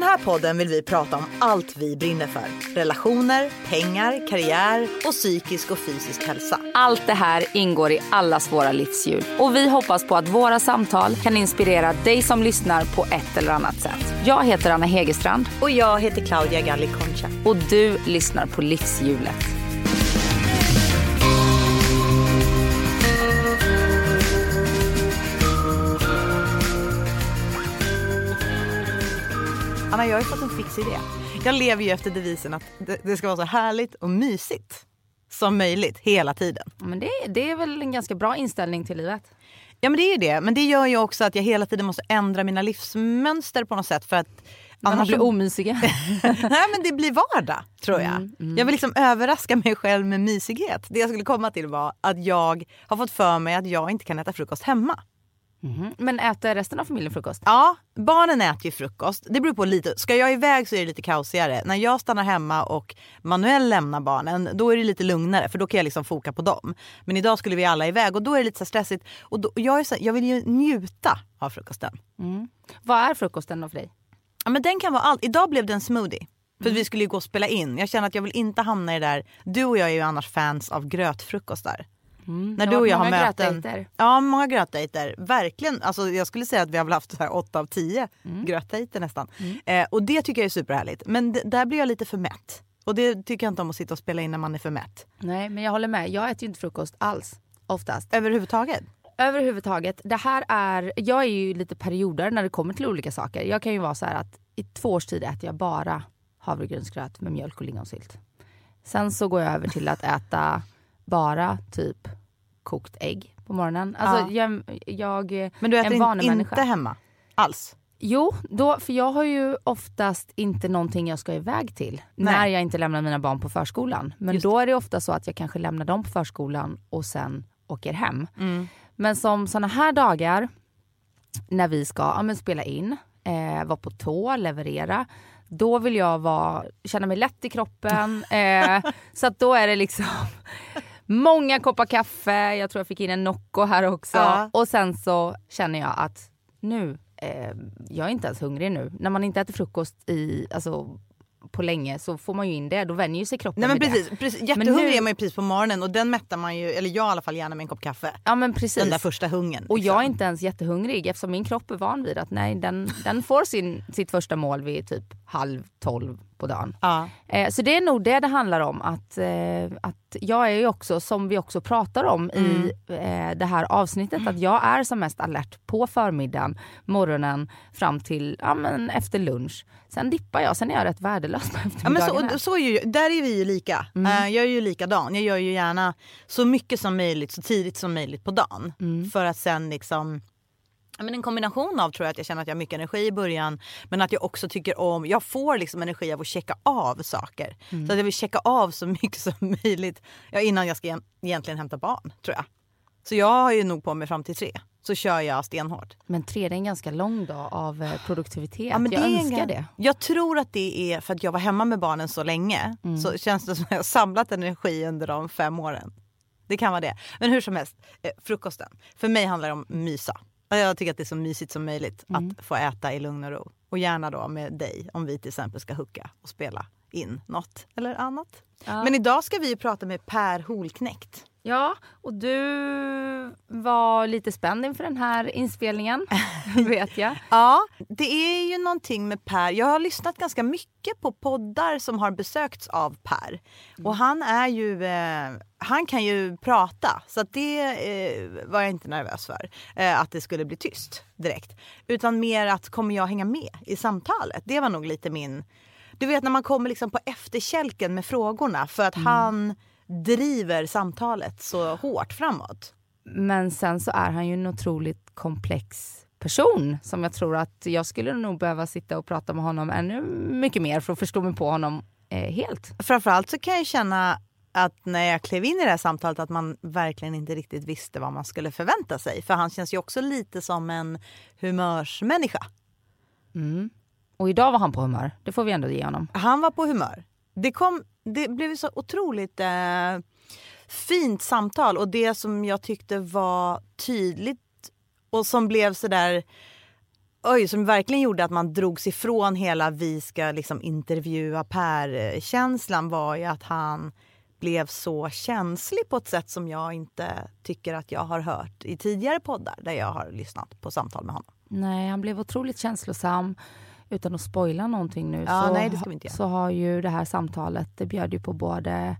den här podden vill vi prata om allt vi brinner för. Relationer, pengar, karriär och psykisk och fysisk hälsa. Allt det här ingår i allas våra livshjul och vi hoppas på att våra samtal kan inspirera dig som lyssnar på ett eller annat sätt. Jag heter Anna Hegerstrand Och jag heter Claudia Galli Concha. och du lyssnar på Livshjulet. Anna, jag har ju fått en fix idé. Jag lever ju efter devisen att det, ska vara så härligt och mysigt som möjligt hela tiden. Men det, det är väl en ganska bra inställning till livet. Ja men det är det. Men det gör ju också att jag hela tiden måste ändra mina livsmönster på något sätt för att Annars blir så- omysiga. Nej men det blir vardag tror jag. Mm, Jag vill liksom överraska mig själv med mysighet. Det jag skulle komma till var att jag har fått för mig att jag inte kan äta frukost hemma. Mhm. Men äter resten av familjen frukost? Ja, barnen äter ju frukost. Det beror på lite. Ska jag iväg så är det lite kaosigare. När jag stannar hemma och Manuel lämnar barnen, då är det lite lugnare för då kan jag liksom foka på dem. Men idag skulle vi alla iväg och då är det lite så stressigt. Och då, jag, är så, jag vill ju njuta av frukosten. Vad är frukosten då för dig? Ja, men den kan vara allt. Idag blev det en smoothie. För vi skulle ju gå och spela in. Jag känner att jag vill inte hamna i det där. Du och jag är ju annars fans av grötfrukostar. När Det du och jag har möten. grötdejter. Ja, många grötdejter. Verkligen. Alltså, jag skulle säga att vi har väl haft så här åtta av tio Mm. grötdejter nästan. Eh, och det tycker jag är superhärligt. Men d- där blir jag lite för mätt. Och det tycker jag inte om att sitta och spela in när man är för mätt. Nej, men jag håller med. Jag äter ju inte frukost alls. Oftast. Överhuvudtaget. Överhuvudtaget. Det här är, jag är ju lite perioder när det kommer till olika saker. Jag kan ju vara så här att i två års tid äter jag bara havregrynsgröt med mjölk och lingonsylt. Sen så går jag över till att äta bara typ kokt ägg på morgonen. Alltså jag, jag Men du är äter en in, inte människa. hemma alls? Jo, då, för jag har ju oftast inte någonting jag ska iväg till när Nej. jag inte lämnar mina barn på förskolan. Men Just då är det ofta så att jag kanske lämnar dem på förskolan och sen åker hem. Mm. Men som såna här dagar när vi ska ja, spela in, eh, vara på tå, leverera. Då vill jag vara, känna mig lätt i kroppen. Eh, så att då är det liksom många koppar kaffe. Jag tror jag fick in en Nocco här också. Ja. Och sen så känner jag att nu, eh, jag är inte ens hungrig nu. När man inte äter frukost i, alltså, på länge så får man ju in det. Då vänjer ju sig kroppen Nej men precis, det. precis. Jättehungrig nu- är man ju precis på morgonen och den mättar man ju, eller jag i alla fall gärna med en kopp kaffe. Ja men precis. Den där första hungern. Och jag är liksom. inte ens jättehungrig eftersom min kropp är van vid att nej, den, den får sin, sitt första mål vid typ halv tolv på dagen. Ja. Eh, så det är nog det det handlar om. Att, eh, att jag är ju också, som vi också pratar om i eh, det här avsnittet, att jag är som mest alert på förmiddagen, morgonen fram till ja, men efter lunch. Sen dippar jag, sen är jag rätt värdelös på Ja, men så, så är ju, där är vi ju lika. Eh, jag är ju likadan. Jag gör ju gärna så mycket som möjligt så tidigt som möjligt på dagen. För att sen liksom men en kombination av tror jag att jag känner att jag har mycket energi i början men att jag också tycker om, jag får liksom energi av att checka av saker. Så att jag vill checka av så mycket som möjligt ja, innan jag ska egent- egentligen hämta barn tror jag. Så jag har ju nog på mig fram till tre. Så kör jag stenhårt. Men tre är en ganska lång dag av eh, produktivitet. Ja, men jag det en önskar grej. det. Jag tror att det är för att jag var hemma med barnen så länge. Mm. Så känns det som att jag har samlat energi under de fem åren. Det kan vara det. Men hur som helst, eh, frukosten. För mig handlar det om mysa. Jag tycker att det är så mysigt som möjligt Mm. att få äta i lugn och ro. Och gärna då med dig om vi till exempel ska hucka och spela in något eller annat. Ja. Men idag ska vi ju prata med Per Holknekt. Ja, och du var lite spänd inför den här inspelningen, vet jag. Ja, det är ju någonting med Per. Jag har lyssnat ganska mycket på poddar som har besökts av Per. Och han är ju, eh, han kan ju prata. Så att det eh, var jag inte nervös för. Eh, att det skulle bli tyst direkt. Utan mer att kommer jag hänga med i samtalet? Det var nog lite min... Du vet när man kommer liksom på efterkälken med frågorna för att han driver samtalet så hårt framåt. Men sen så är han ju en otroligt komplex person som jag tror att jag skulle nog behöva sitta och prata med honom ännu mycket mer för att förstå mig på honom eh, helt. Framförallt så kan jag känna att när jag klev in i det här samtalet att man verkligen inte riktigt visste vad man skulle förvänta sig. För han känns ju också lite som en humörsmänniska. Och idag var han på humör, det får vi ändå ge honom. Han var på humör. Det, kom, det blev så otroligt eh, fint samtal och det som jag tyckte var tydligt och som blev så där oj, som verkligen gjorde att man drogs ifrån hela vi ska liksom intervjua Per-känslan var ju att han blev så känslig på ett sätt som jag inte tycker att jag har hört i tidigare poddar där jag har lyssnat på samtal med honom. Nej, han blev otroligt känslosam. Utan att spoila någonting nu Ja, så, nej, så har ju det här samtalet, det bjöd ju på både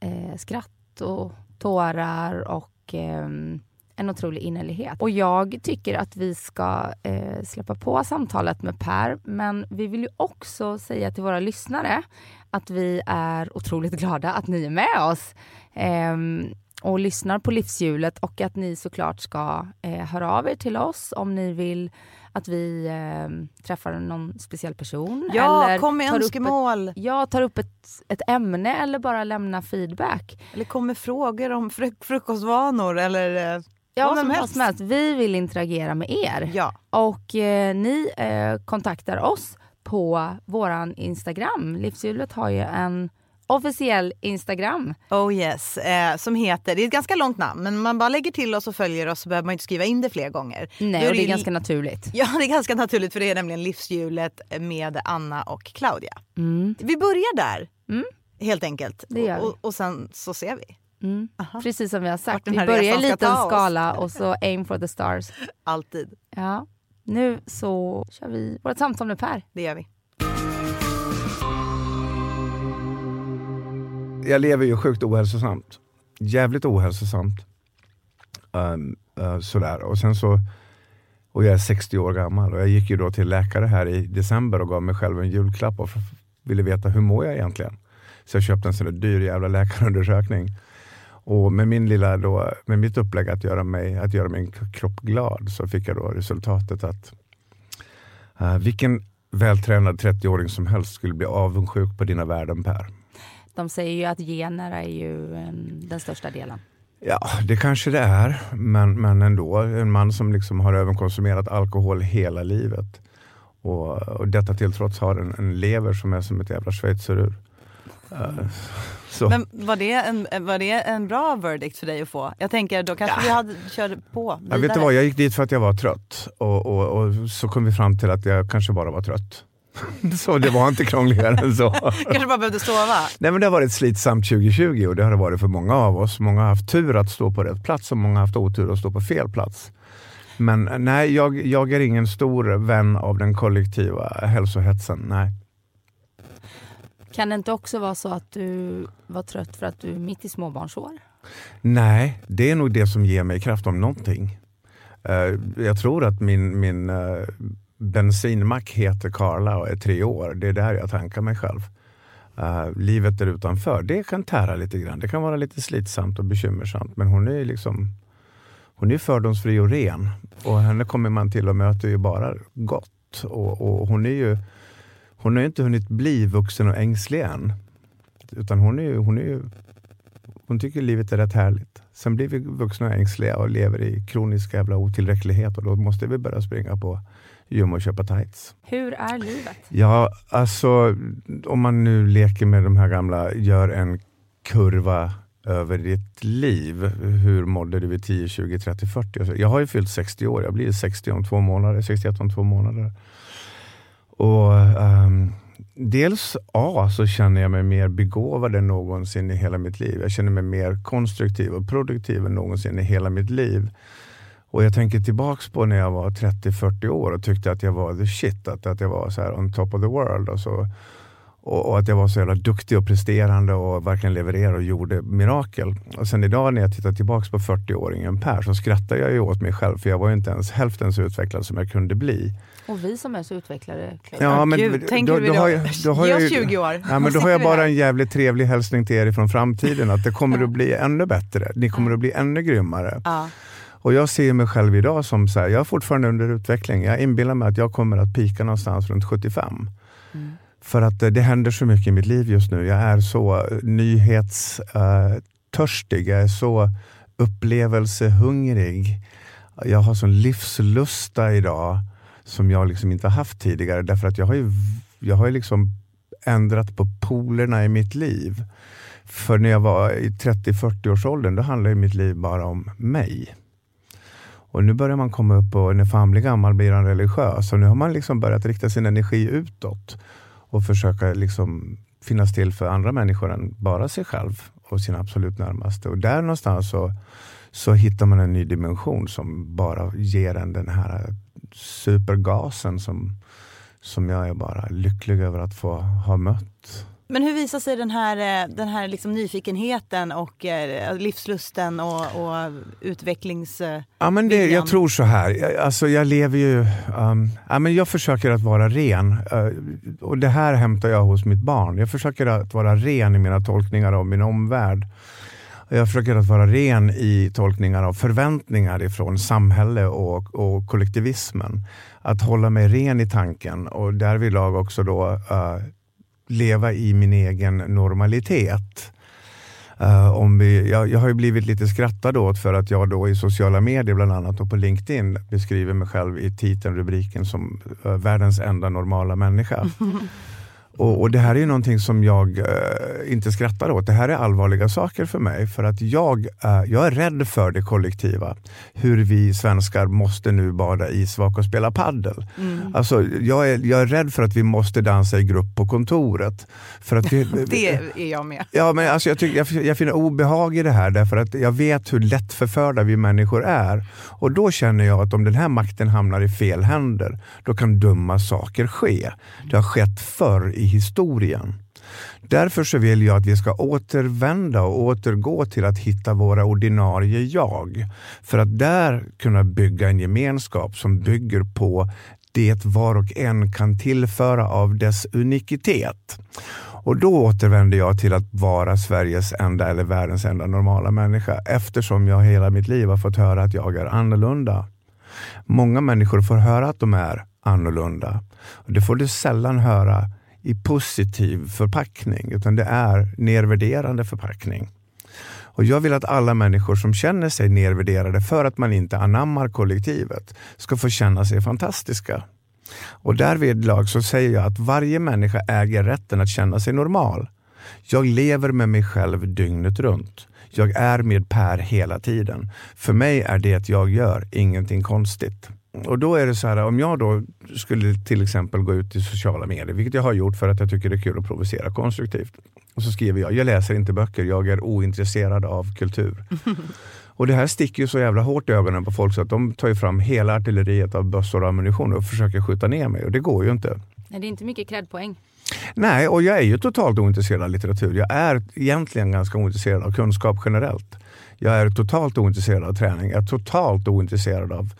eh, skratt och tårar och ehm, en otrolig innerlighet. Och jag tycker att vi ska eh, släppa på samtalet med Per, men vi vill ju också säga till våra lyssnare att vi är otroligt glada att ni är med oss ehm, och lyssnar på livshjulet och att ni såklart ska eh, höra av er till oss om ni vill att vi eh, träffar någon speciell person. Ja, eller kom med tar upp önskemål. Ett, ja, tar upp ett, ett ämne eller bara lämna feedback. Eller kom med frågor om fru- frukostvanor eller eh, Ja, Vad men som vad helst. som helst. Vi vill interagera med er. ja. Och eh, ni eh, kontaktar oss på våran Instagram. Livshjulet har ju en officiell Instagram. Oh yes, eh, som heter, det är ett ganska långt namn men man bara lägger till oss och följer oss så behöver man inte skriva in det fler gånger. Nej, och det är ganska naturligt. Ja det är ganska naturligt för det är nämligen livshjulet med Anna och Claudia. Mm. Vi börjar där Mm. helt enkelt och, och, och sen så ser vi. Mm. Precis som vi har sagt. Vi börjar i liten skala och så aim for the stars. Alltid, Ja. Nu så kör vi vårt samtal med Per. det gör vi. Jag lever ju sjukt ohälsosamt. Jävligt ohälsosamt. Um, uh, sådär. Och sen så och jag är 60 år gammal och jag gick ju då till läkare här i december och gav mig själv en julklapp och ville veta hur mår jag egentligen. Så jag köpte en sån där dyr jävla läkarundersökning. Och med, min lilla då, med mitt upplägg att göra, mig, att göra min kropp glad så fick jag då resultatet att uh, vilken vältränad 30-åring som helst skulle bli avundsjuk på dina värden Per. De säger ju att gener är ju en, den största delen. Ja, det kanske det är, men, men ändå. En man som liksom har överkonsumerat alkohol hela livet och, och detta till trots har en, en lever som är som ett jävla schweizerur. Så. Men var det, en, var det en bra verdict för dig att få? Jag tänker då kanske vi hade körde på jag vet vidare. vad, jag gick dit för att jag var trött och, och, och så kom vi fram till att jag kanske bara var trött. så det var inte krångligare än så. kanske bara behövde sova. Nej, men det har varit slitsamt 2020 och det har det varit för många av oss. Många har haft tur att stå på rätt plats och många har haft otur att stå på fel plats. Men nej, jag, jag är ingen stor vän av den kollektiva hälsohetsen. Nej. Kan det inte också vara så att du var trött för att du är mitt i småbarnsår? nej, det är nog det som ger mig kraft om någonting. Eh, jag tror att min, min uh, bensinmack heter Karla och är tre år. Det är där jag tankar mig själv. Uh, livet där utanför, det kan tära lite grann. Det kan vara lite slitsamt och bekymmersamt. Men hon är liksom hon är fördomsfri och ren. Och henne kommer man till och möter ju bara gott. Och, och hon är ju hon har inte hunnit bli vuxen och ängslig än. Utan hon, är ju, hon, är ju, hon tycker livet är rätt härligt. Sen blir vi vuxna och ängsliga och lever i kronisk jävla otillräcklighet och då måste vi börja springa på gym och köpa tights. Hur är livet? Ja, alltså om man nu leker med de här gamla, gör en kurva över ditt liv. Hur mådde du vid 10, 20, 30, 40? Alltså, Jag har ju fyllt 60 år, jag blir 60 om två månader, 61 om två månader. Och ehm, Dels A så känner jag mig mer begåvad än någonsin i hela mitt liv. Jag känner mig mer konstruktiv och produktiv än någonsin i hela mitt liv. Och jag tänker tillbaks på när jag var 30-40 år och tyckte att jag var the shit, att, att jag var så här on top of the world. Och, så, och, att jag var så jävla duktig och presterande och verkligen levererade och gjorde mirakel. Och sen idag när jag tittar tillbaks på 40-åringen Per så skrattar jag ju åt mig själv för jag var ju inte ens hälften så utvecklad som jag kunde bli. Och vi som är så utvecklade. Ja, men Gud, tänker då, vi då, då, har jag, då har ge jag oss ju- 20 år. Ja, men då har jag bara en jävligt trevlig hälsning till er från framtiden. Att det kommer att bli ännu bättre. Ni kommer att bli ännu grymmare. Ja. Och jag ser mig själv idag som så här, jag är fortfarande under utveckling. Jag inbillar mig att jag kommer att pika någonstans runt 75. För att eh, det händer så mycket i mitt liv just nu. Jag är så eh, nyhetstörstig. Jag är så upplevelsehungrig. Jag har sån livslusta idag som jag liksom inte har haft tidigare. Därför att jag har ju, jag har ju liksom ändrat på polerna i mitt liv. För när jag var i 30-40 års åldern, då handlade mitt liv bara om mig. Och nu börjar man komma upp och när fan blir gammal blir han religiös. Och nu har man liksom börjat rikta sin energi utåt och försöka liksom finnas till för andra människor än bara sig själv och sina absolut närmaste. Och där någonstans så, så hittar man en ny dimension som bara ger en den här supergasen som, som jag är bara lycklig över att få ha mött. Men hur visar sig den här, eh, den här liksom nyfikenheten och eh, livslusten och, och utvecklings... Ja, men det, jag tror så här, alltså jag lever ju... Um, ja, men jag försöker att vara ren. Uh, och Det här hämtar jag hos mitt barn. Jag försöker att vara ren i mina tolkningar av min omvärld. Jag försöker att vara ren i tolkningar av förväntningar ifrån samhälle och, och kollektivismen. Att hålla mig ren i tanken och därvidlag också då uh, leva i min egen normalitet. Uh, om vi, jag, jag, har ju blivit lite skrattad åt för att jag då i sociala medier, bland annat och på LinkedIn, beskriver mig själv i titeln, rubriken som uh, världens enda normala människa. Och, och, Det här är någonting som jag eh, inte skrattar åt. Det här är allvarliga saker för mig. För att jag, eh, jag är rädd för det kollektiva. Hur vi svenskar måste nu bada isvak och spela paddel. Mm. Alltså, jag, är, jag är rädd för att vi måste dansa i grupp på kontoret. För att vi, det är jag med. Ja, men alltså, jag, tycker, jag, jag finner obehag i det här därför att jag vet hur lätt förförda vi människor är. Och då känner jag att om den här makten hamnar i fel händer, då kan dumma saker ske. Det har skett förr i historien. Därför så vill jag att vi ska återvända och återgå till att hitta våra ordinarie jag. För att där kunna bygga en gemenskap som bygger på det var och en kan tillföra av dess unikitet. Och då återvänder jag till att vara Sveriges enda eller världens enda normala människa eftersom jag hela mitt liv har fått höra att jag är annorlunda. Många människor får höra att de är annorlunda. Och det får du sällan höra i positiv förpackning, utan det är nedvärderande förpackning. Och Jag vill att alla människor som känner sig nedvärderade för att man inte anammar kollektivet ska få känna sig fantastiska. Och därvidlag så säger jag att varje människa äger rätten att känna sig normal. Jag lever med mig själv dygnet runt. Jag är med Per hela tiden. För mig är det jag gör ingenting konstigt. Och då är det så här, om jag då skulle till exempel gå ut i sociala medier, vilket jag har gjort för att jag tycker det är kul att provocera konstruktivt. Och så skriver jag, jag läser inte böcker, jag är ointresserad av kultur. och det här sticker ju så jävla hårt i ögonen på folk så att de tar fram hela artilleriet av bössor och ammunition och försöker skjuta ner mig och det går ju inte. Nej, det är inte mycket credpoäng. Nej, och jag är ju totalt ointresserad av litteratur. Jag är egentligen ganska ointresserad av kunskap generellt. Jag är totalt ointresserad av träning. Jag är totalt ointresserad av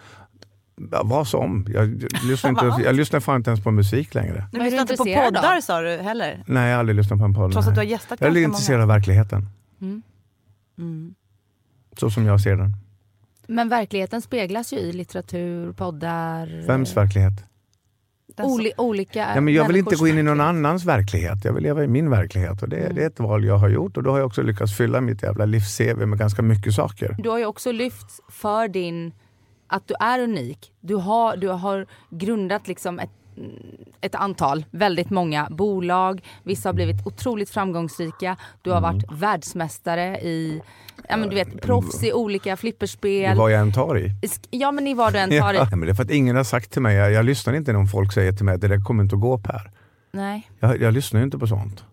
vad som. Jag lyssnar, inte, jag lyssnar fan inte ens på musik längre. Du lyssnar inte på poddar sa du heller? Nej, jag har aldrig lyssnat på en podd. Trots att du har gästat Jag är intresserad av verkligheten. Mm. Mm. Så som jag ser den. Men verkligheten speglas ju i litteratur, poddar. Vems verklighet? Oli, olika ja, men Jag vill inte gå in i någon annans verklighet. Jag vill leva i min verklighet. Och det, mm. det är ett val jag har gjort och då har jag också lyckats fylla mitt jävla livs-CV med ganska mycket saker. Du har ju också lyft för din att du är unik. Du har, du har grundat liksom ett, ett antal, väldigt många bolag. Vissa har blivit otroligt framgångsrika. Du har varit mm. världsmästare i Ja men du vet proffs i olika flipperspel. I vad jag än tar i. Ja men i vad du än tar i. Ja, men det är för att ingen har sagt till mig, jag, jag lyssnar inte när folk säger till mig att det där kommer inte att gå Per. Nej. Jag, jag lyssnar inte på sånt.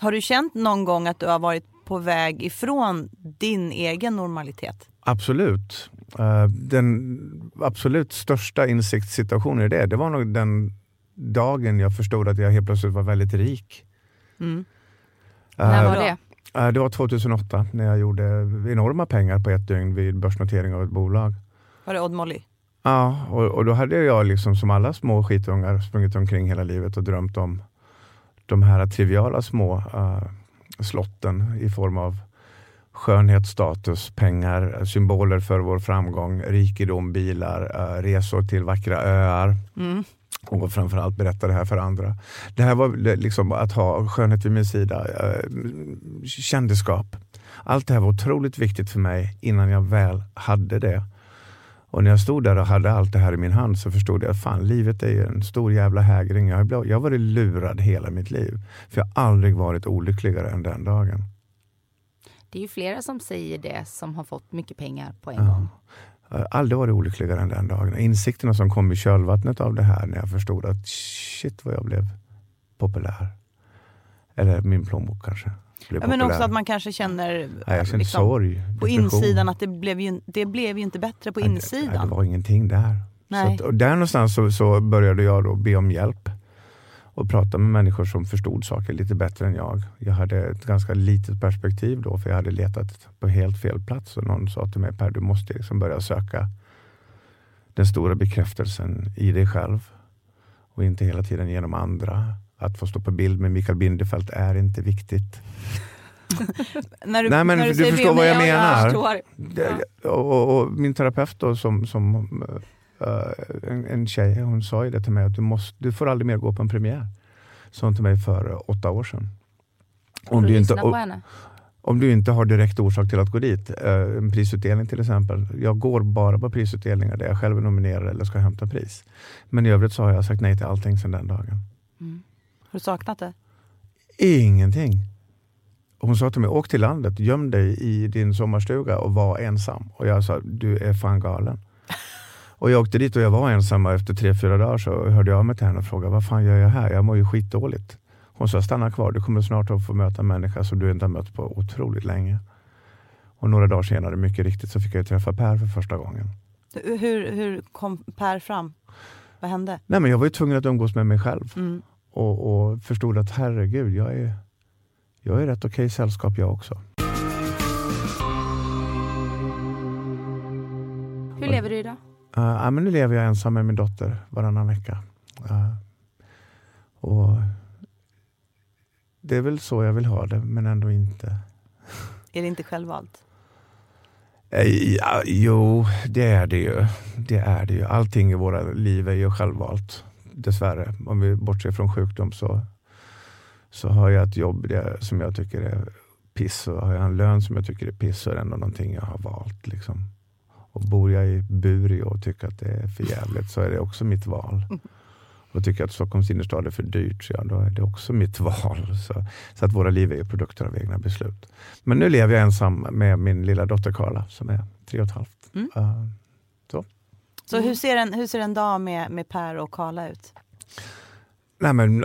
Har du känt någon gång att du har varit på väg ifrån din egen normalitet? Absolut. Uh, den absolut största insiktssituationen i det, det var nog den dagen jag förstod att jag helt plötsligt var väldigt rik. Mm. Uh, När var det? Uh, det var 2008 när jag gjorde enorma pengar på ett dygn vid börsnotering av ett bolag. Var det Odd Molly? Ja, och, och, då hade jag liksom som alla små skitungar sprungit omkring hela livet och drömt om de här triviala små slotten i form av skönhet, status, pengar, symboler för vår framgång, rikedom, bilar, uh, resor till vackra öar. Mm. Och framförallt berätta det här för andra. Det här var liksom att ha skönhet vid min sida, uh, kändisskap. Allt det här var otroligt viktigt för mig innan jag väl hade det. Och när jag stod där och hade allt det här i min hand så förstod jag att fan, livet är en stor jävla hägring. Jag har, jag har varit lurad hela mitt liv. För jag har aldrig varit olyckligare än den dagen. Det är ju flera som säger det som har fått mycket pengar på en ja. gång. Jag har aldrig varit olyckligare än den dagen. Insikterna som kom i kölvattnet av det här när jag förstod att shit vad jag blev populär. Eller min plånbok kanske. Blev Ja, men också att man kanske känner Nej, jag kände liksom, sorg. på insidan att det blev, ju, det blev ju inte bättre på det- insidan. Nej, det var ingenting där. Så Nej. att, och där någonstans så, så började jag då be om hjälp och prata med människor som förstod saker lite bättre än jag. Jag hade ett ganska litet perspektiv då för jag hade letat på helt fel plats och någon sa till mig Per du måste liksom börja söka den stora bekräftelsen i dig själv och inte hela tiden genom andra. Att få stå på bild med Mikael Bindefeld är inte viktigt. När du, Nej, men när du säger förstår vad jag menar. förstår. Det, och, och, och min terapeut då, som, som eh, en, en tjej, hon sa ju det till mig att du, måste, du får aldrig mer gå på en premiär. Sa hon till mig för eh, åtta år sedan. Om du, inte, på henne. om du inte har direkt orsak till att gå dit, eh, en prisutdelning till exempel. Jag går bara på prisutdelningar där jag själv är nominerad eller ska hämta pris. Men i övrigt så har jag sagt nej till allting sedan den dagen. Mm. Har du saknat det? Ingenting. Hon sa till mig, åk till landet, göm dig i din sommarstuga och var ensam. Och jag sa, du är fan galen. Och jag åkte dit och jag var ensam och efter tre, fyra dagar så hörde jag av mig till henne och frågade, vad fan gör jag här? Jag mår ju skitdåligt. Hon sa, stanna kvar, du kommer snart att få möta en människa som du inte har mött på otroligt länge. Och några dagar senare, mycket riktigt, så fick jag träffa Per för första gången. Hur, hur kom Per fram? Vad hände? Nej, men jag var ju tvungen att umgås med mig själv. Mm. Och, och förstod att herregud, jag är, jag är rätt okej sällskap jag också. Hur lever du idag? Uh, ja, men nu lever jag ensam med min dotter varannan vecka. Uh, och det är väl så jag vill ha det, men ändå inte. Är det inte självvalt? Eh, Ja, jo, det är det ju. Det är det ju. Allting i våra liv är ju självvalt. Dessvärre. Om vi bortser från sjukdom så, så har jag ett jobb det, som jag tycker är piss och har jag en lön som jag tycker är piss så är det ändå någonting jag har valt. Liksom. Och bor jag i Buri och tycker att det är för jävligt så är det också mitt val. Och tycker att Stockholms innerstad är för dyrt så ja, då är det också mitt val. Så, så att våra liv är produkter av egna beslut. Men nu lever jag ensam med min lilla dotter Karla som är tre och ett halvt. Mm. Uh, Så hur ser en, hur ser en dag med, med Per och Karla ut? nej men,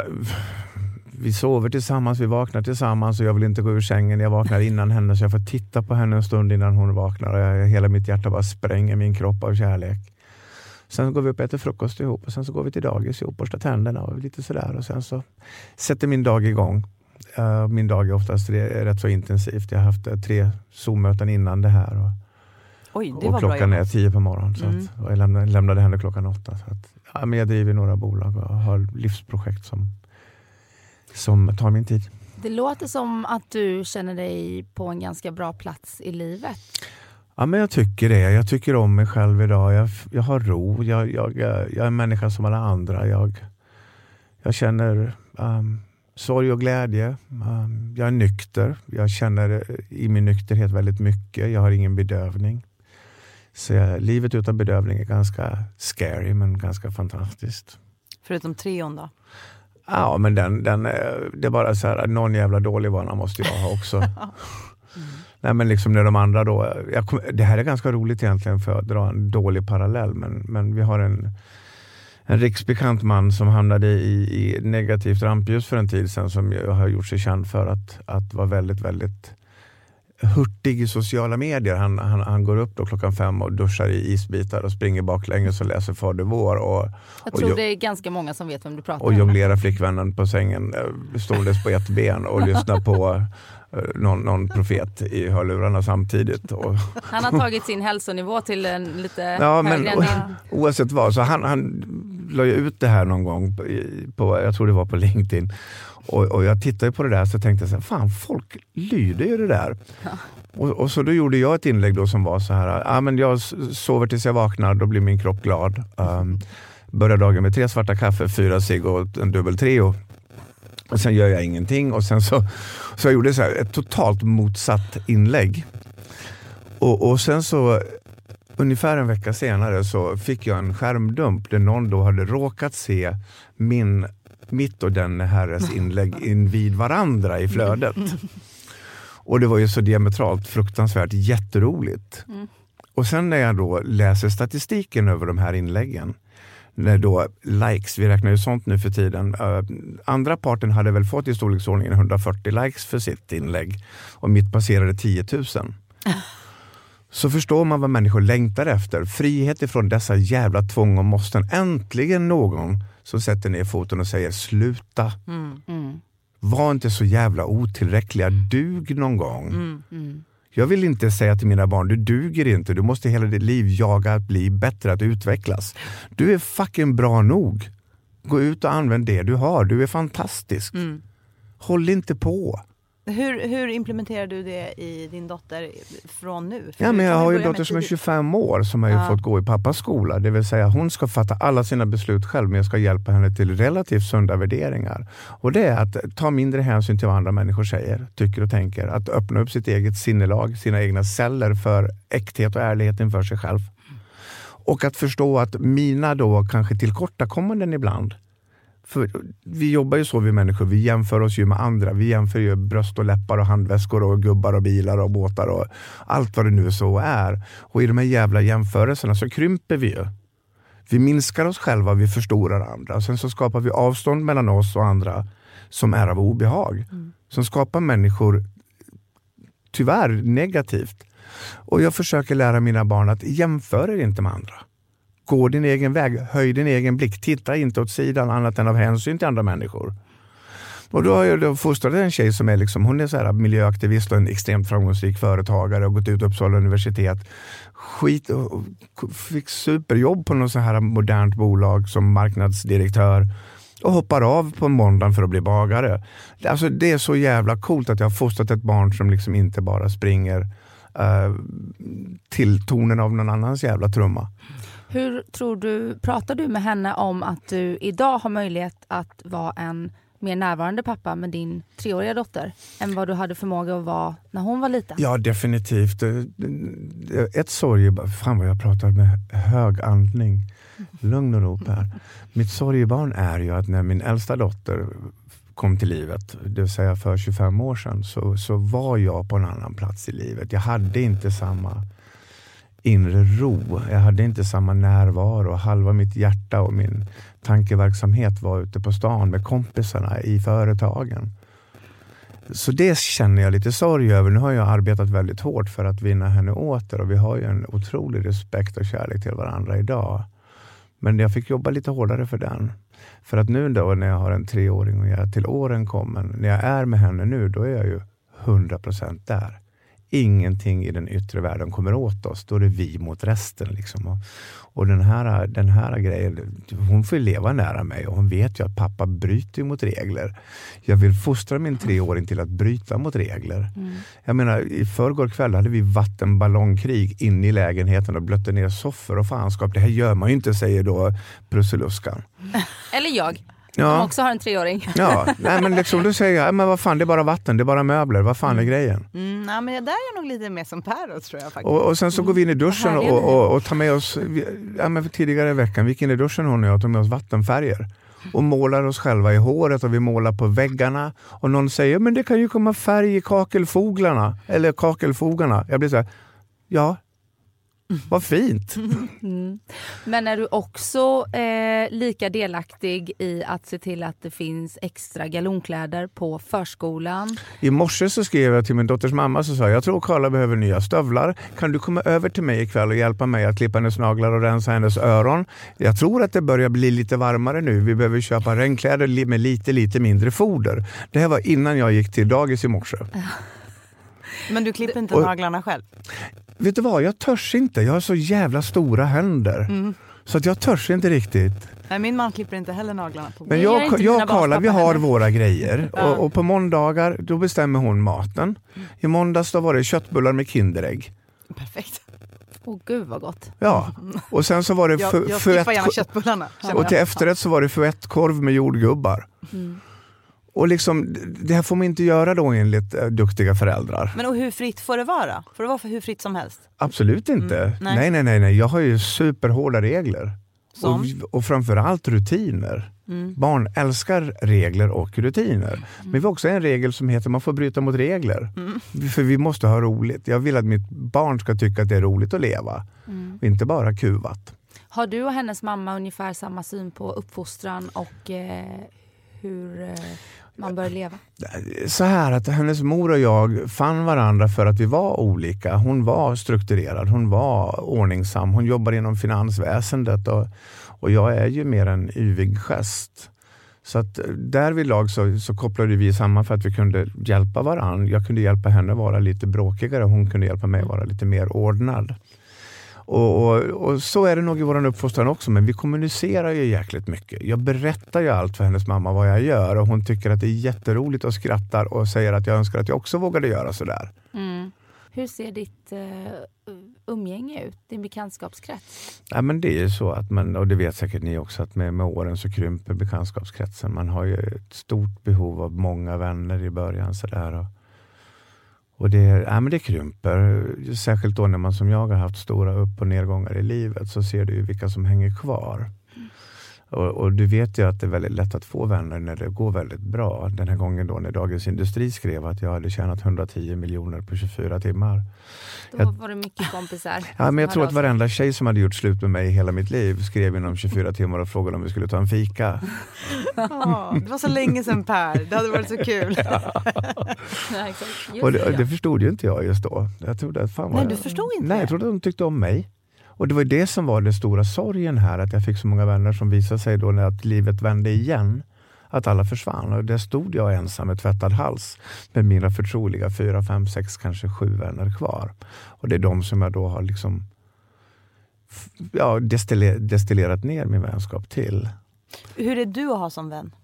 vi sover tillsammans, vi vaknar tillsammans och jag vill inte gå ur sängen. Jag vaknar innan henne så jag får titta på henne en stund innan hon vaknar. Och jag, hela mitt hjärta bara spränger min kropp av kärlek. Sen går vi upp och äter frukost ihop och sen så går vi till dagis ihop, borstar tänderna och lite sådär. Och sen så sätter min dag igång. Uh, min dag är oftast re- rätt så intensivt. Jag har haft eh, tre Zoom-möten innan det här. Och, Oj, det och var bra klockan är tio på morgonen. Så Mm. att, och jag lämnade, lämnade henne klockan åtta. Så att, ja, men jag driver några bolag och har livsprojekt som, som tar min tid. Det låter som att du känner dig på en ganska bra plats i livet. Ja, men jag tycker det. Jag tycker om mig själv idag. Jag, jag har ro. Jag, jag, jag är en människa som alla andra. Jag, jag känner um, sorg och glädje. Um, jag är nykter. Jag känner eh, i min nykterhet väldigt mycket. Jag har ingen bedövning. Så jag, livet utan bedövning är ganska scary men ganska fantastiskt. Förutom trion då? Ja, men den, den, eh, det är bara så här, någon jävla dålig vana måste jag ha också. Nej, men liksom när de andra då, kom, det här är ganska roligt egentligen för att dra en dålig parallell, men, men vi har en, en riksbekant man som hamnade i, i negativt rampljus för en tid sedan som har gjort sig känd för att, att vara väldigt, väldigt hurtig i sociala medier. Han, han, han går upp då klockan fem och duschar i isbitar och springer baklänges och läser Fader vår. Och, Jag Och tror jag- det är ganska många som vet vem du pratar och om. jonglera flickvännen på sängen eh, ståendes på ett ben och lyssna på någon, någon profet i hörlurarna samtidigt. Och, Han har tagit sin hälsonivå till en lite ja, men, än oavsett vad, så han, han la ju ut det här någon gång, på, jag tror det var på LinkedIn. Och, och jag tittade på det där så tänkte jag så här, fan folk lyder ju det där. Och, och så då gjorde jag ett inlägg då som var så här, ah, men jag sover tills jag vaknar, då blir min kropp glad. Um, börjar dagen med tre svarta kaffe, fyra cigg och en dubbel Treo. Och sen gör jag ingenting och sen så, så jag gjorde så här, ett totalt motsatt inlägg. Och, och sen så ungefär en vecka senare så fick jag en skärmdump där någon då hade råkat se min, mitt och den herres inlägg invid varandra i flödet. Och det var ju så diametralt fruktansvärt jätteroligt. Och sen när jag då läser statistiken över de här inläggen, när då likes, vi räknar ju sånt nu för tiden. Uh, andra parten hade väl fått i storleksordningen 140 likes för sitt inlägg och mitt passerade 10 000. Så förstår man vad människor längtar efter. Frihet ifrån dessa jävla tvång och måsten. Äntligen någon som sätter ner foten och säger sluta. Mm. Mm. Var inte så jävla otillräckliga. Dug någon gång. Mm. Jag vill inte säga till mina barn, du duger inte. Du måste hela ditt liv jaga att bli bättre, att utvecklas. Du är fucking bra nog. Gå ut och använd det du har. Du är fantastisk. Mm. Håll inte på. Hur, hur implementerar du det i din dotter från nu? För Ja, men jag har ju börja dotter som är tidigt. 25 år som har Ja. fått gå i pappas skola. Det vill säga hon ska fatta alla sina beslut själv men jag ska hjälpa henne till relativt sunda värderingar. Och det är att ta mindre hänsyn till vad andra människor säger, tycker och tänker. Att öppna upp sitt eget sinnelag, sina egna celler för äkthet och ärlighet inför sig själv. Och att förstå att mina då kanske tillkortakommanden ibland för vi jobbar ju så vi människor, vi jämför oss ju med andra. Vi jämför ju bröst och läppar och handväskor och gubbar och bilar och båtar och allt vad det nu så är. Och i de här jävla jämförelserna så krymper vi ju. Vi minskar oss själva, vi förstorar andra. Och sen så skapar vi avstånd mellan oss och andra som är av obehag. Som skapar människor, tyvärr, negativt. Och jag försöker lära mina barn att jämför er inte med andra. Gå din egen väg, höj din egen blick, titta inte åt sidan annat än av hänsyn till andra människor. Och då har jag då fostrat en tjej som är, liksom, hon är så här miljöaktivist och en extremt framgångsrik företagare och gått ut Uppsala universitet. Skit och och fick superjobb på något så här modernt bolag som marknadsdirektör och hoppar av på måndagen för att bli bagare. Alltså, det är så jävla coolt att jag har fostrat ett barn som liksom inte bara springer uh, till tonen av någon annans jävla trumma. Hur tror du, pratar du med henne om att du idag har möjlighet att vara en mer närvarande pappa med din treåriga dotter än vad du hade förmåga att vara när hon var liten? Ja, definitivt. Ett sorgebarn, fan vad jag pratar med hög andning. Lugn och ro Per. Mitt sorgebarn är ju att när min äldsta dotter kom till livet, det vill säga för 25 år sedan, så, så var jag på en annan plats i livet. Jag hade inte samma inre ro. Jag hade inte samma närvaro. Halva mitt hjärta och min tankeverksamhet var ute på stan med kompisarna i företagen. Så det känner jag lite sorg över. Nu har jag arbetat väldigt hårt för att vinna henne åter och vi har ju en otrolig respekt och kärlek till varandra idag. Men jag fick jobba lite hårdare för den. För att nu då när jag har en treåring och jag är till åren kommen, när jag är med henne nu, då är jag ju 100% där. Ingenting i den yttre världen kommer åt oss. Då är det vi mot resten. Liksom. Och, och den, här, den här grejen, hon får ju leva nära mig och hon vet ju att pappa bryter mot regler. Jag vill fostra min treåring till att bryta mot regler. Jag menar, i förrgår kväll hade vi vattenballongkrig inne i lägenheten och blötte ner soffor och fanskap. Det här gör man ju inte, säger då Prussiluskan. Eller jag, som Ja, också har en treåring. ja. Nej, men liksom, då säger jag, men vad fan, det är bara vatten, det är bara möbler. Vad fan är grejen? Mm, nej, men där är jag nog lite mer som Per tror jag faktiskt. Och, och sen så går vi in i duschen och, och, och tar med oss, vi- ja, men tidigare i veckan, vi gick in i duschen hon och jag och tog med oss vattenfärger. Och målar oss själva i håret och vi målar på väggarna. Och någon säger, men det kan ju komma färg i kakelfoglarna. Eller kakelfogarna. Jag blir så här, ja, vad fint. Mm. Men är du också eh, lika delaktig i att se till att det finns extra galonkläder på förskolan? I morse så skrev jag till min dotters mamma så sa jag, tror Karla behöver nya stövlar. Kan du komma över till mig ikväll och hjälpa mig att klippa hennes naglar och rensa hennes öron? Jag tror att det börjar bli lite varmare nu. Vi behöver köpa regnkläder med lite, lite mindre foder. Det här var innan jag gick till dagis i morse. Men du klipper inte Och- naglarna själv? Vet du vad, jag törs inte. Jag har så jävla stora händer. Så att jag törs inte riktigt. Nej, min man klipper inte heller naglarna på Men jag, jag och Karla, vi har våra grejer. Ja. Och, och på måndagar då bestämmer hon maten. I måndags då var det köttbullar med Kinderägg. Perfekt. Åh gud vad gott. Ja, och sen så var det Jag, jag skippar gärna köttbullarna. Och till efterrätt så var det fouettekorv med jordgubbar. Mm. Och liksom, det här får man inte göra då enligt eh, duktiga föräldrar. Men och hur fritt får det vara? Får det vara för hur fritt som helst? Absolut inte. Mm, nej. nej. nej, nej, nej. Jag har ju superhårda regler. Som? Och, och framförallt rutiner. Mm. Barn älskar regler och rutiner. Men vi har också en regel som heter man får bryta mot regler. Mm. För vi måste ha roligt. Jag vill att mitt barn ska tycka att det är roligt att leva. Mm. Inte bara kuvat. Har du och hennes mamma ungefär samma syn på uppfostran och eh, hur eh, man bör leva? Så här att hennes mor och jag fann varandra för att vi var olika. Hon var strukturerad, hon var ordningsam, hon jobbar inom finansväsendet och, och jag är ju mer en yvig gest. Så att därvidlag så, så kopplade vi samman för att vi kunde hjälpa varandra. Jag kunde hjälpa henne vara lite bråkigare, hon kunde hjälpa mig vara lite mer ordnad. Och, och, och, så är det nog i vår uppfostran också, men vi kommunicerar ju jäkligt mycket. Jag berättar ju allt för hennes mamma vad jag gör och hon tycker att det är jätteroligt och skrattar och säger att jag önskar att jag också vågade göra sådär. Mm. Hur ser ditt uh, umgänge ut, din bekantskapskrets? Ja, men det är ju så att man, och det vet säkert ni också, att med, med åren så krymper bekantskapskretsen. Man har ju ett stort behov av många vänner i början. Sådär, och, och det, ja, men det krymper. Särskilt då när man som jag har haft stora upp och nedgångar i livet så ser du ju vilka som hänger kvar. Och, och, du vet ju att det är väldigt lätt att få vänner när det går väldigt bra. Den här gången då när Dagens Industri skrev att jag hade tjänat 110 miljoner på 24 timmar. Då Jag- var det mycket kompisar. Ja, men jag tror att varenda tjej som hade gjort slut med mig i hela mitt liv skrev inom 24 timmar och frågade om vi skulle ta en fika. Ja, det var så länge sedan Per, det hade varit så kul. Ja, Och det, det förstod ju inte jag just då. Jag trodde att fan Nej, jag- du förstod inte Nej, jag trodde att de tyckte om mig. Och det var det som var den stora sorgen här, att jag fick så många vänner som visade sig då när att livet vände igen, att alla försvann. Och där stod jag ensam med tvättad hals med mina förtroliga fyra, fem, sex, kanske sju vänner kvar. Och det är de som jag då har liksom ja, destille- destillerat ner min vänskap till. Hur är du att ha som vän?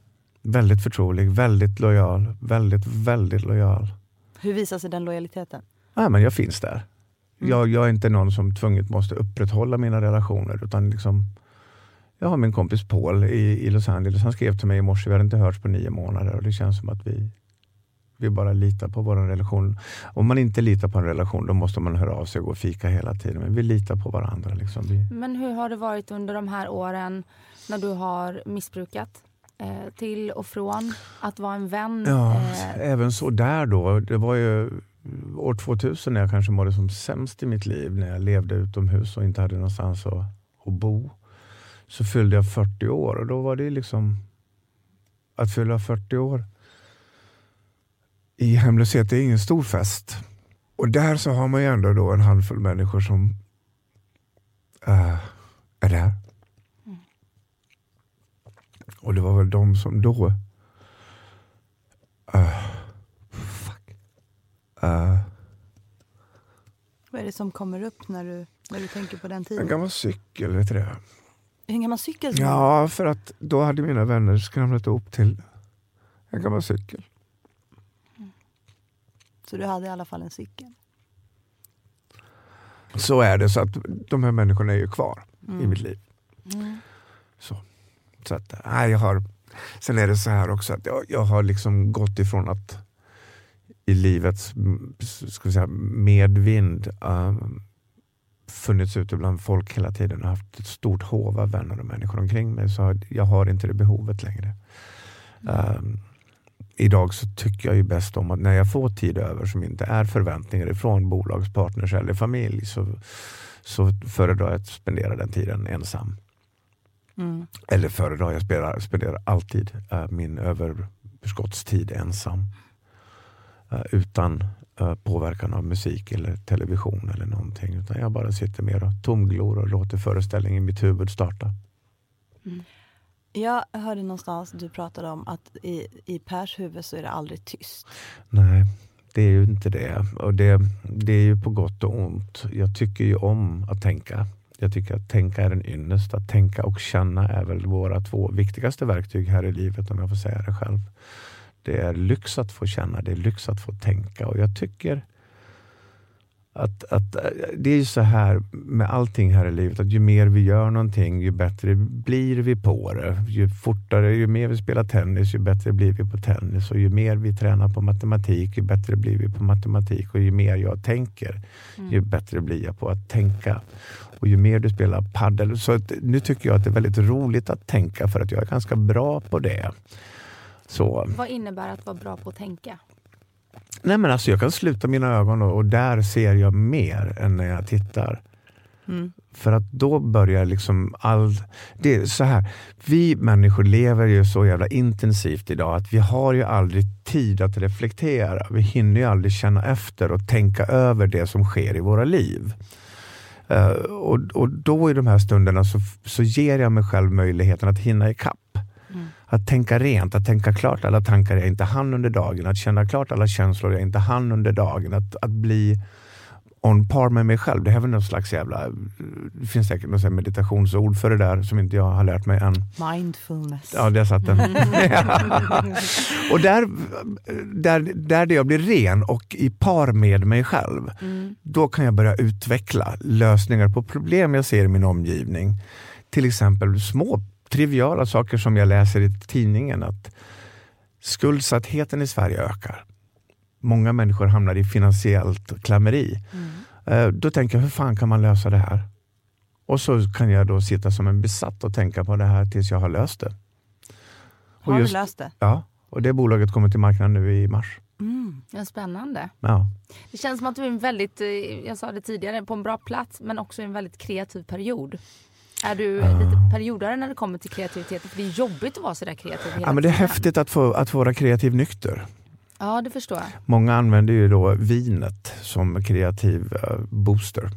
Väldigt förtrolig, väldigt lojal, väldigt, väldigt lojal. Hur visar sig den lojaliteten? Ja, men jag finns där. Mm. Jag, jag är inte någon som tvunget måste upprätthålla mina relationer. Utan liksom, jag har min kompis Paul i, i Los Angeles. Han skrev till mig i morse, vi hade inte hörts på nio månader. Och det känns som att vi, vi bara litar på vår relation. Om man inte litar på en relation då måste man höra av sig och gå och fika hela tiden. Men vi litar på varandra. Liksom. Vi, Men hur har det varit under de här åren när du har missbrukat? Eh, till och från att vara en vän? Ja, Eh, även så där då. Det var ju år 2000 när jag kanske mådde som sämst i mitt liv. När jag levde utomhus och inte hade någonstans att, att bo. Så fyllde jag 40 år och då var det liksom att fylla 40 år i hemlöshet är ingen stor fest. Och där så har man ju ändå då en handfull människor som eh, är där. Och det var väl de som då fuck. Eh, Vad är det som kommer upp när du, när du tänker på den en tiden? gammal cykel, vet du det? Hur gammal cykel Ja, för att då hade mina vänner skramlat ihop till en gammal cykel. Så du hade i alla fall en cykel? Så är det, så att de här människorna är ju kvar i mitt liv. mm. Så, så att, nej, jag har, sen är det så här också att jag, jag har liksom gått ifrån att i livets ska säga, medvind um, funnits ute bland folk hela tiden och haft ett stort hov av vänner och människor omkring mig. Så jag har inte det behovet längre. Um, idag så tycker jag ju bäst om att när jag får tid över som inte är förväntningar ifrån bolagspartners eller familj så, så föredrar jag att spendera den tiden ensam. Mm. Eller föredrar, jag spelar, spenderar alltid eh, min överskottstid ensam. Eh, utan eh, påverkan av musik eller television eller någonting. Utan jag bara sitter mer och tomglor och låter föreställningen i mitt huvud starta. Jag hörde någonstans du pratade om att i, i Pers huvud så är det aldrig tyst. Nej, det är ju inte det. Och det, det är ju på gott och ont. Jag tycker ju om att tänka. Jag tycker att tänka är en ynnest. Att tänka och känna är väl våra två viktigaste verktyg här i livet om jag får säga det själv. Det är lyx att få känna, det är lyx att få tänka och jag tycker Att, att, eh, det är ju så här med allting här i livet, att ju mer vi gör någonting, ju bättre blir vi på det. Ju fortare, ju mer vi spelar tennis, ju bättre blir vi på tennis. Och ju mer vi tränar på matematik, ju bättre blir vi på matematik. Och ju mer jag tänker, Mm. ju bättre blir jag på att tänka. Och ju mer du spelar paddel. Så att, nu tycker jag att det är väldigt roligt att tänka, för att jag är ganska bra på det. Så. Vad innebär att vara bra på att tänka? Nej men alltså jag kan sluta mina ögon och, och där ser jag mer än när jag tittar. Mm. För att då börjar liksom all... Det är så här, vi människor lever ju så jävla intensivt idag att vi har ju aldrig tid att reflektera. Vi hinner ju aldrig känna efter och tänka över det som sker i våra liv. Eh, och, och då i de här stunderna så, så ger jag mig själv möjligheten att hinna ikapp. Att tänka rent, att tänka klart alla tankar jag inte hann under dagen, att känna klart alla känslor jag inte hann under dagen. Att, att bli on par med mig själv. Det är väl någon slags jävla... Det finns säkert något meditationsord för det där som inte jag har lärt mig än. Mindfulness. Ja, där satt den. och där, där, där jag blir ren och i par med mig själv, då kan jag börja utveckla lösningar på problem jag ser i min omgivning. Till exempel små triviala saker som jag läser i tidningen. att Skuldsattheten i Sverige ökar. Många människor hamnar i finansiellt klammeri. Eh, Då tänker jag, hur fan kan man lösa det här? Och så kan jag då sitta som en besatt och tänka på det här tills jag har löst det. Och Har just- du löst det? Ja, och det bolaget kommer till marknaden nu i mars. Mm. Ja, spännande. Ja. Det känns som att du är en väldigt, eh, jag sa det tidigare, på en bra plats men också i en väldigt kreativ period. Är du Ah. lite periodare när det kommer till kreativitet? För det är jobbigt att vara sådär kreativ hela ja, men det är tiden. häftigt att, få, att vara kreativ nykter. Ja, det förstår jag. Många använder ju då vinet som kreativ eh, booster.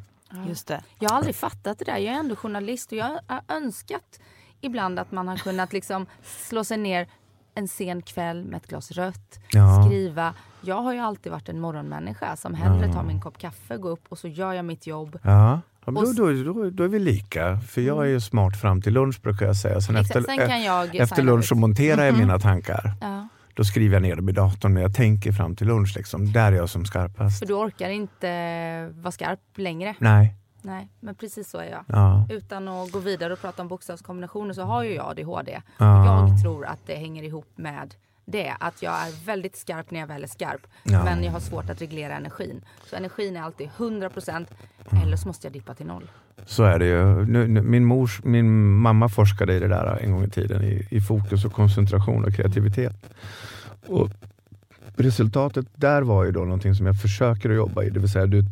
Just det. Jag har aldrig fattat det där. Jag är ändå journalist och jag har önskat ibland att man har kunnat liksom slå sig ner en sen kväll med ett glas rött, Ja. skriva. Jag har ju alltid varit en morgonmänniska som hellre tar min kopp kaffe, går upp och så gör jag mitt jobb. Ja. Ja, då, då, då, då är vi lika, för jag är ju smart fram till lunch brukar jag säga. Sen Exakt, efter, sen jag efter lunch så monterar jag mina tankar. Ja. Då skriver jag ner dem i datorn när jag tänker fram till lunch. Liksom. Där är jag som skarpast. För du orkar inte vara skarp längre. Nej. Nej, men precis så är jag. Ja. Utan att gå vidare och prata om bokstavskombinationer så har ju jag ADHD. Ja. Jag tror att det hänger ihop med det. Att jag är väldigt skarp när jag väl är skarp. Ja. Men jag har svårt att reglera energin. Så energin är alltid 100% Mm. eller så måste jag dippa till noll. Så är det ju. Nu, nu, min, mors, min mamma forskade i det där en gång i tiden, i, i fokus och koncentration och kreativitet. Och resultatet där var ju då någonting som jag försöker att jobba i, det vill säga du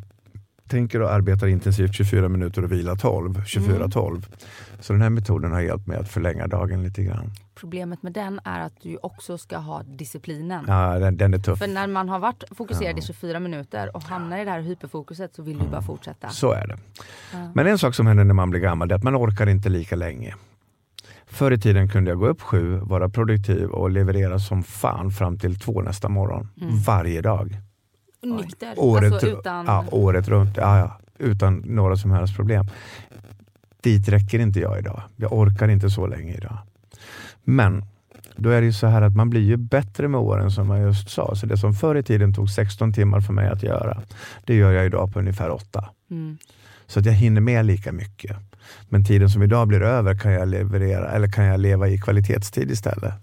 tänker och arbetar intensivt 24 minuter och vilar 12, 24-12. Så den här metoden har hjälpt mig att förlänga dagen lite grann. Problemet med den är att du också ska ha disciplinen. Ja, den, den är tuff. För när man har varit fokuserad i 24 minuter och hamnar i det här hyperfokuset så vill du bara fortsätta. Så är det. Men en sak som händer när man blir gammal är att man orkar inte lika länge. Förr i tiden kunde jag gå upp sju, vara produktiv och leverera som fan fram till två nästa morgon. Varje dag. Nykter, Året, alltså utan... ja, året runt. Ja, ja, utan några som helst problem. Dit räcker inte jag idag. Jag orkar inte så länge idag. Men då är det ju så här att man blir ju bättre med åren som jag just sa. Så det som förr i tiden tog 16 timmar för mig att göra, det gör jag idag på ungefär 8. Mm. Så att jag hinner med lika mycket. Men tiden som idag blir över kan jag leverera eller kan jag leva i kvalitetstid istället.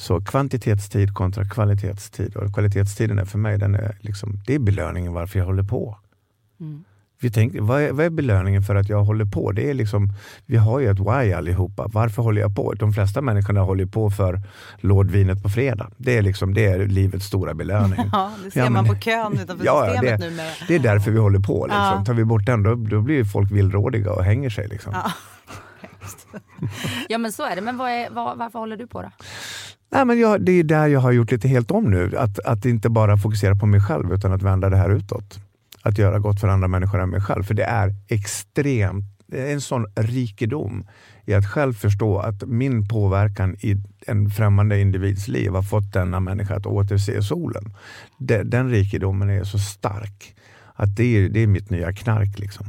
Så kvantitetstid kontra kvalitetstid. Och kvalitetstiden är för mig den är liksom, det är belöningen varför jag håller på. Mm. Vi tänker, vad, är, vad är belöningen för att jag håller på? Det är liksom, vi har ju ett why allihopa. Varför håller jag på? De flesta människorna håller på för lådvinet på fredag. Det är, liksom, det är livets stora belöning. Ja, det ser Ja, man men- på kön utanför Ja, systemet det- numera. Det är därför vi håller på. Liksom. Ja. Tar vi bort den då, då blir folk villrådiga och hänger sig. Liksom. Ja. Ja men så är det. Men vad är, vad, varför håller du på då? Nej, men jag, det är där jag har gjort lite helt om nu. Att, att inte bara fokusera på mig själv utan att vända det här utåt. Att göra gott för andra människor än mig själv. För det är extremt, en sån rikedom i att själv förstå att min påverkan i en främmande individs liv har fått denna människa att återse solen. Den, den rikedomen är så stark. Att det är, det är mitt nya knark. Liksom.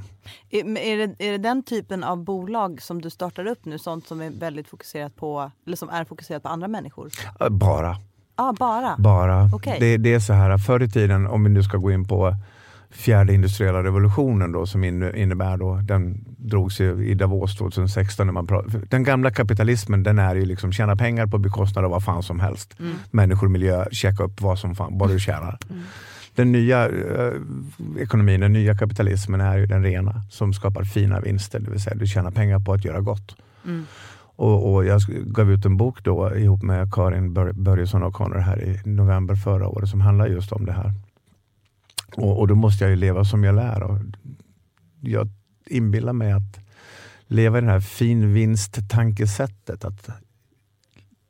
Är, är, det, är det den typen av bolag som du startar upp nu, sånt som är väldigt fokuserat på, eller som är fokuserat på andra människor? Bara. Ja, bara? Bara. Okej. Det, det är så här, förr i tiden, om vi nu ska gå in på fjärde industriella revolutionen då, som innebär då, den drogs i Davos 2016. När man pratar, den gamla kapitalismen den är ju liksom tjäna pengar på bekostnad av vad fan som helst. Mm. Människor, miljö, checka upp vad som fan, vad du tjänar. Mm. Den nya eh, ekonomin, den nya kapitalismen är ju den rena som skapar fina vinster, det vill säga du tjänar pengar på att göra gott. Mm. Och, och, jag gav ut en bok då ihop med Karin Börjesson och Connor här i november förra året som handlar just om det här. Och, och då måste jag ju leva som jag lär. Och jag inbillar mig att leva i det här finvinst-tankesättet. Att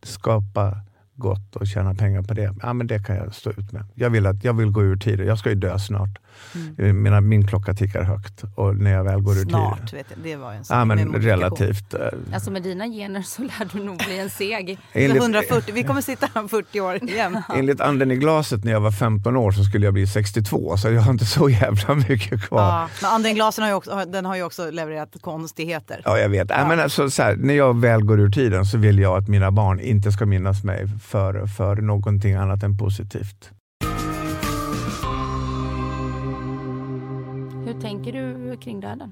skapa gott och tjäna pengar på det. Ja, men det kan jag stå ut med. Jag vill, att, jag vill gå ur tiden. Jag ska ju dö snart. Mm. Mina, min klocka tickar högt och när jag väl går ur snart, tiden. Vet jag, det var en ja, men relativt. Eh, alltså med dina gener så lär du nog bli en seg. Enligt, 140, vi kommer sitta här om 40 år igen. Enligt anden i glaset när jag var 15 år så skulle jag bli 62 så jag har inte så jävla mycket kvar. Ja, men anden i glaset har ju också, den har ju också levererat konstigheter. Ja jag vet. Ja. men alltså, så här, när jag väl går ur tiden så vill jag att mina barn inte ska minnas mig för, för någonting annat än positivt. Hur tänker du kring döden?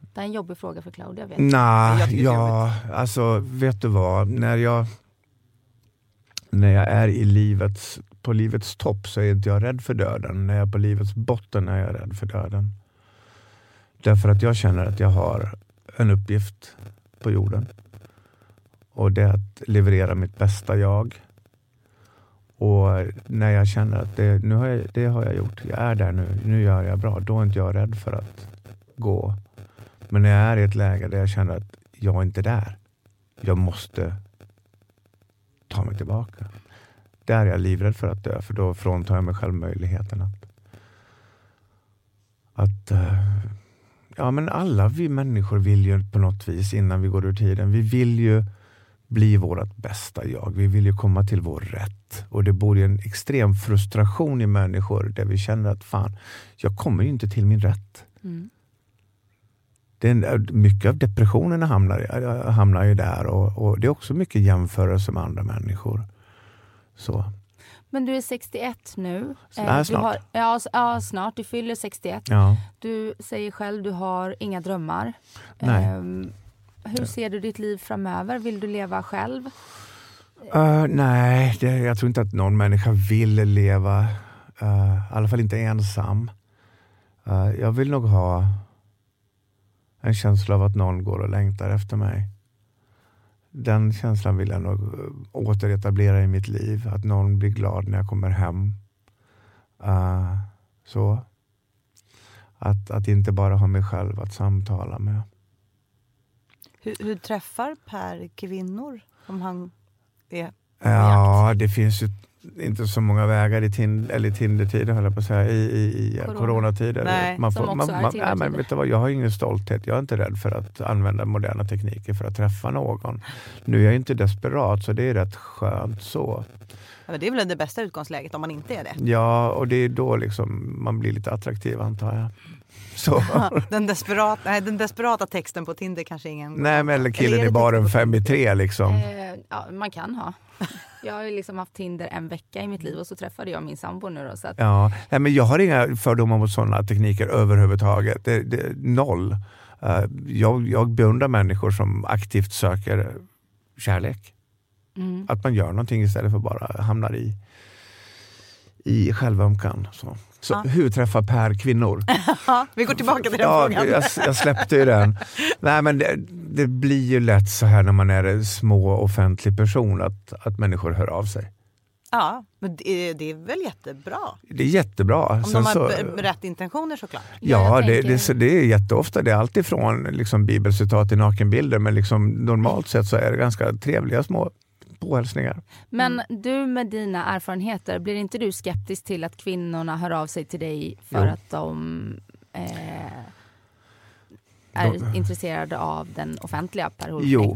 Det är en jobbig fråga för Claudia. Vet Nej, ja, alltså vet du vad? När jag, när jag är i livets, på livets topp så är inte jag rädd för döden. När jag är på livets botten är jag rädd för döden. Därför att jag känner att jag har en uppgift på jorden. Och det är att leverera mitt bästa jag. Och när jag känner att det, nu har jag, det har jag gjort, jag är där nu, nu gör jag bra, då är inte jag rädd för att gå. Men när jag är i ett läge där jag känner att jag är inte där, jag måste ta mig tillbaka. Där är jag livrädd för att dö, för då fråntar jag mig själv möjligheten att, att eh, ja men alla vi människor vill ju på något vis innan vi går ur tiden, vi vill ju bli vårt bästa jag. Vi vill ju komma till vår rätt. Och det bor ju en extrem frustration i människor där vi känner att fan, jag kommer ju inte till min rätt. Mm. Den, mycket av depressionerna hamnar, hamnar ju där och, och, det är också mycket jämförelse med andra människor. Så. Men du är 61 nu. Äh, snart. Har, ja, ja, snart. Du fyller 61. Ja. Du säger själv du har inga drömmar. Nej. Um, hur ser du ditt liv framöver? Vill du leva själv? Uh, nej, det, jag tror inte att någon människa vill leva, uh, i alla fall inte ensam. Uh, jag vill nog ha en känsla av att någon går och längtar efter mig. Den känslan vill jag nog återetablera i mitt liv. Att någon blir glad när jag kommer hem. så. Att, att inte bara ha mig själv att samtala med. Hur, hur träffar Per kvinnor om han är Ja, jakt? det finns ju inte så många vägar i, tind, eller Tinder-tider, höll jag på att säga, i, i, i Corona. coronatider. Nej, man får, man, man, nej, men vet du vad, jag har ingen stolthet. Jag är inte rädd för att använda moderna tekniker för att träffa någon. Nu är jag inte desperat, så det är rätt skönt så. Ja, det är väl det bästa utgångsläget om man inte är det? Ja, och det är då liksom man blir lite attraktiv antar jag. Så. den, desperat, nej, den desperata texten på Tinder kanske ingen... Nej, men eller killen i baren fem i tre liksom. Eh, ja, man kan ha. Jag har ju liksom haft Tinder en vecka i mitt liv och så träffade jag min sambo nu då. Så att... ja, nej, men jag har inga fördomar mot sådana tekniker överhuvudtaget. Det, det, noll. Uh, jag, jag beundrar människor som aktivt söker kärlek. Mm. Att man gör någonting istället för bara hamnar i, i självömkan. Så. Så ja. hur träffar Per kvinnor? vi går tillbaka till den ja, frågan. Jag, jag släppte ju den. Nej, men det, det, blir ju lätt så här när man är en små offentlig person att, att människor hör av sig. Ja, men det, det är väl jättebra? Det är jättebra. Om Sen de har så, rätt intentioner såklart. Ja, det, det, det, är jätteofta. Det är alltifrån liksom bibelcitat till nakenbilder men liksom, normalt sett så är det ganska trevliga små påhälsningar. Men mm. du med dina erfarenheter, blir inte du skeptisk till att kvinnorna hör av sig till dig för jo. att de eh, är de... intresserade av den offentliga Per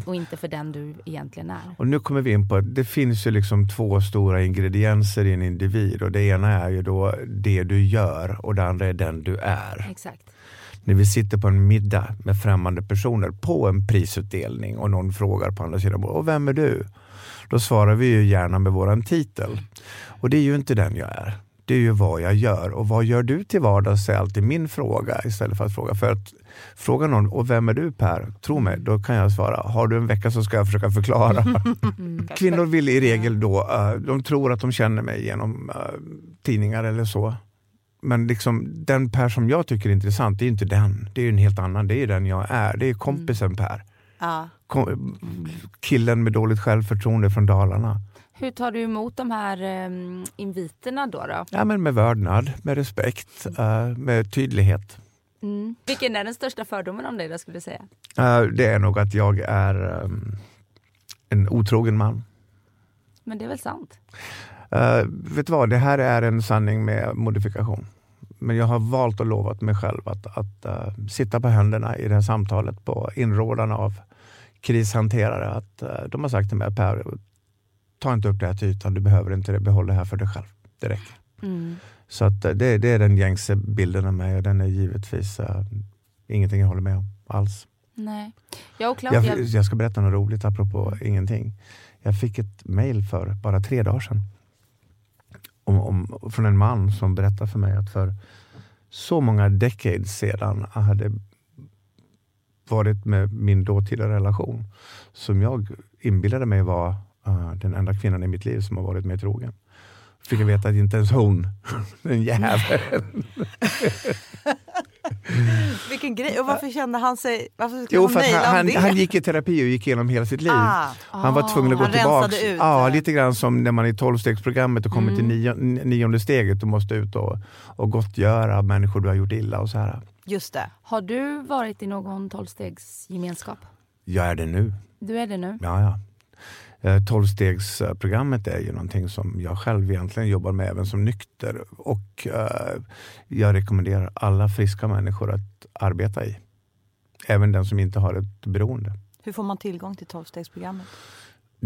och inte för den du egentligen är? Och nu kommer vi in på att det finns ju liksom två stora ingredienser i en individ och det ena är ju då det du gör och det andra är den du är. Exakt när vi sitter på en middag med främmande personer på en prisutdelning och någon frågar på andra sidan och vem är du? Då svarar vi ju gärna med våran titel. Och det är ju inte den jag är. det är ju vad jag gör. Och vad gör du till vardags är alltid min fråga istället för att fråga. För att fråga någon, och vem är du Per? Tro mig, då kan jag svara, har du en vecka så ska jag försöka förklara. Mm. Kvinnor vill i regel då, uh, de tror att de känner mig genom uh, tidningar eller så. Men liksom, den Per som jag tycker är intressant, det är inte den. Det är en helt annan, det är den jag är. Det är kompisen Per. Ja. Kom, killen med dåligt självförtroende från Dalarna. Hur tar du emot de här um, inviterna då? då? Ja, men med vördnad, med respekt, uh, med tydlighet. Mm. Vilken är den största fördomen om dig då skulle du säga? Uh, det är nog att jag är um, en otrogen man. Men det är väl sant? Uh, vet du vad, det här är en sanning med modifikation. Men jag har valt och lovat mig själv att, att uh, sitta på händerna i det här samtalet på inrådan av krishanterare. Att, uh, de har sagt till mig, Per, ta inte upp det här till ytan, du behöver inte det, behåll det här för dig själv. Det räcker. Mm. Så att det, det, är den gängse bilden av mig och den är givetvis uh, ingenting jag håller med om alls. Nej. Jag, Claudia... jag, jag ska berätta något roligt apropå ingenting. Jag fick ett mail för bara tre dagar sedan om, om, från en man som berättade för mig att för så många decades sedan hade varit med min dåtida relation som jag inbillade mig var uh, den enda kvinnan i mitt liv som har varit mig trogen. Fick jag veta att inte ens hon, den jäveln. Vilken grej. Och varför kände han sig... Varför skulle Jo, för han, han, det? han gick i terapi och gick igenom hela sitt liv. Ah, Han var tvungen att gå Han tillbaka. Ja, lite grann som när man i tolvstegsprogrammet och kommer Mm. till nio, nionde steget och måste ut och, och gottgöra människor du har gjort illa och så här. Just det. Har du varit i någon tolvstegsgemenskap? Jag är det nu. Du är det nu? Ja, ja. Eh, Tolvstegsprogrammet är ju någonting som jag själv egentligen jobbar med även som nykter och eh, jag rekommenderar alla friska människor att arbeta i. Även den som inte har ett beroende. Hur får man tillgång till tolvstegsprogrammet?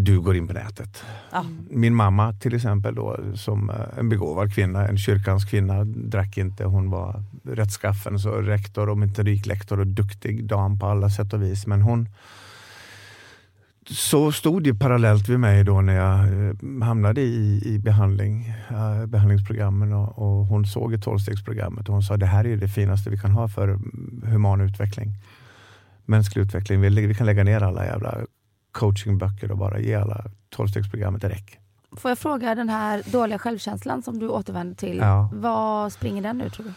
Du går in på nätet. Ja. Min mamma till exempel, då, som eh, en begåvad kvinna, en kyrkans kvinna, drack inte. Hon var rättskaffen, så rektor och metodiklektor och duktig dam på alla sätt och vis. Men hon så stod det parallellt vid mig då när jag eh, hamnade i, i behandling, eh, behandlingsprogrammen och, och hon såg ett tolvstegsprogrammet och hon sa det här är det finaste vi kan ha för human utveckling. Mänsklig utveckling. Vi, vi kan lägga ner alla jävla coachingböcker och bara ge alla tolvstegsprogrammet räcker. Får jag fråga, den här dåliga självkänslan som du återvänder till, Ja. vad springer den nu tror du?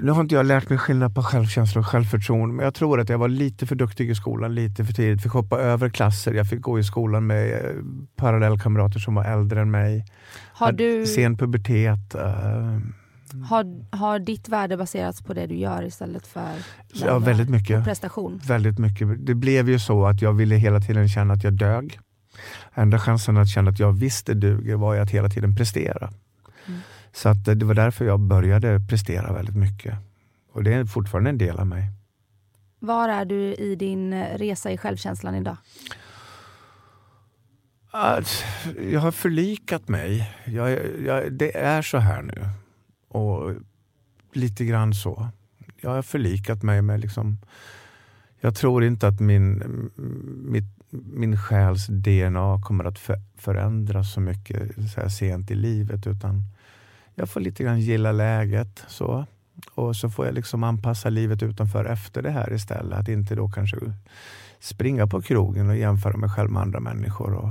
Nu har inte jag lärt mig skillnad på självkänsla och självförtroende, men jag tror att jag var lite för duktig i skolan, lite för tidigt. Fick hoppa över klasser, jag fick gå i skolan med eh, parallellkamrater som var äldre än mig. Har, du, Sen pubertet. eh, har, har ditt värde baserats på det du gör istället för ja, väldigt mycket. prestation? Väldigt mycket. Det blev ju så att jag ville hela tiden känna att jag dög. Enda chansen att känna att jag visste duger var ju att hela tiden prestera. Mm. Så att eh, det var därför jag började prestera väldigt mycket. Och det är fortfarande en del av mig. Var är du i din resa i självkänslan idag? Att jag har förlikat mig. Jag, jag, det är så här nu. Och lite grann så. Jag har förlikat mig med liksom... Jag tror inte att min, mitt, min själs DNA kommer att förändras så mycket så här sent i livet. Utan jag får lite grann gilla läget. så Och så får jag liksom anpassa livet utanför efter det här istället. Att inte då kanske springa på krogen och jämföra mig själv med andra människor. Och,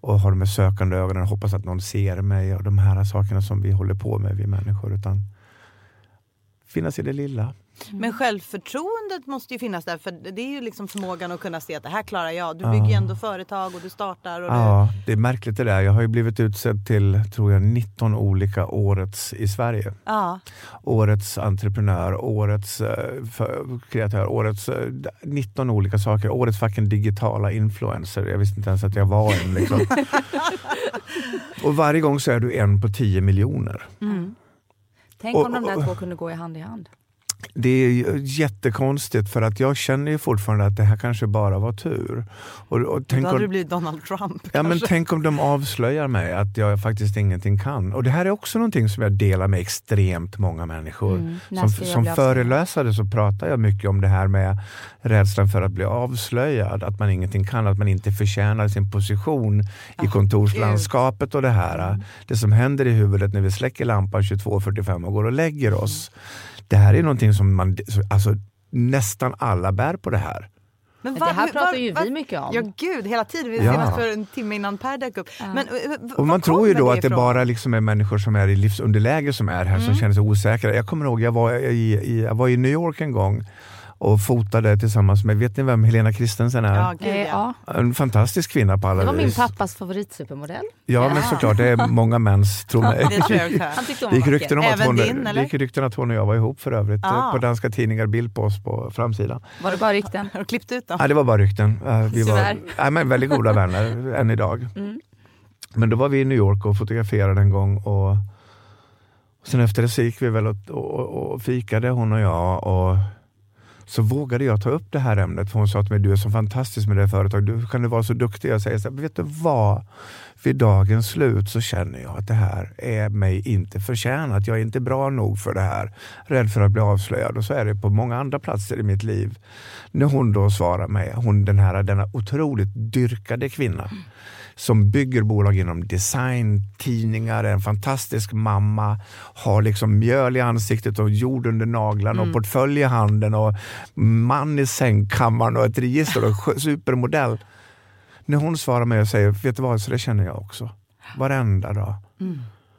och ha de här sökande ögonen och hoppas att någon ser mig och de här sakerna som vi håller på med, vi människor. Utan finnas i det lilla. Men självförtroendet måste ju finnas där för det är ju liksom förmågan att kunna se att det här klarar jag. Du bygger ju Ja. ändå företag och du startar. Och Ja, det är märkligt det där. Jag har ju blivit utsedd till, tror jag, 19 olika årets i Sverige. Du, ja. Årets entreprenör, årets eh, för, kreatör, årets eh, 19 olika saker. Årets fucking digitala influencer. Jag visste inte ens att jag var en. Liksom. och varje gång så är du en på 10 miljoner. Tänk Och- om de där och- två kunde gå i hand i hand. Det är jättekonstigt för att jag känner ju fortfarande att det här kanske bara var tur. Och, och tänk Då hade om- du blivit Donald Trump. Ja, men tänk om de avslöjar mig att jag faktiskt ingenting kan. Och det här är också någonting som jag delar med extremt många människor. Mm. Som, som föreläsare så pratar jag mycket om det här med rädslan för att bli avslöjad, att man ingenting kan, att man inte förtjänar sin position i Ah, kontorslandskapet och det här. Mm. Det som händer i huvudet när vi släcker lampan 22.45 och går och lägger oss. Det här är någonting som man, alltså nästan alla bär på det här. Men Det var- här hur- pratar var- ju var- vi mycket om. Ja gud, hela tiden. Vi Ja. senast för en timme innan Per dök upp. Ja. Men, eh, v- Och man tror ju då att det ifrån? bara liksom är människor som är i livsunderläge som är här, som Mm. känner sig osäkra. Jag kommer ihåg, jag var i, i, jag var i New York en gång och fotade tillsammans med, vet ni vem Helena Christensen är? Ja, gud, Eh, ja. En fantastisk kvinna på alla Det var min vis. pappas favoritsupermodell. Ja, men Ja. såklart, det är många mäns, tro mig. Det tror jag också. Han tyckte Det gick rykten om att hon, din, det gick rykten att hon och jag var ihop för övrigt. Ah. På danska tidningar, bild på oss på framsidan. Var det bara rykten? Har du klippt ut dem? Nej, det var bara rykten. Eh, Vi var nej, men väldigt goda vänner än idag. Mm. Men då var vi i New York och fotograferade en gång. Och, och sen efter det så gick vi väl och, och, och fikade hon och jag. Och så vågade jag ta upp det här ämnet. För hon sa till mig, du är så fantastisk med det företaget. Du kan du vara så duktig? Jag säger så här, vet du vad? Vid dagens slut så känner jag att det här är mig inte förtjänat. Jag är inte bra nog för det här. Rädd för att bli avslöjad. Och så är det på många andra platser i mitt liv. När hon då svarar mig, hon den här, denna otroligt dyrkade kvinna som bygger bolag inom design, tidningar, är en fantastisk mamma, har liksom mjöl i ansiktet och jord under naglarna och portfölj i handen och man i sängkammaren och ett register och supermodell. När hon svarar mig och säger, vet du vad, så det känner jag också. Varenda dag.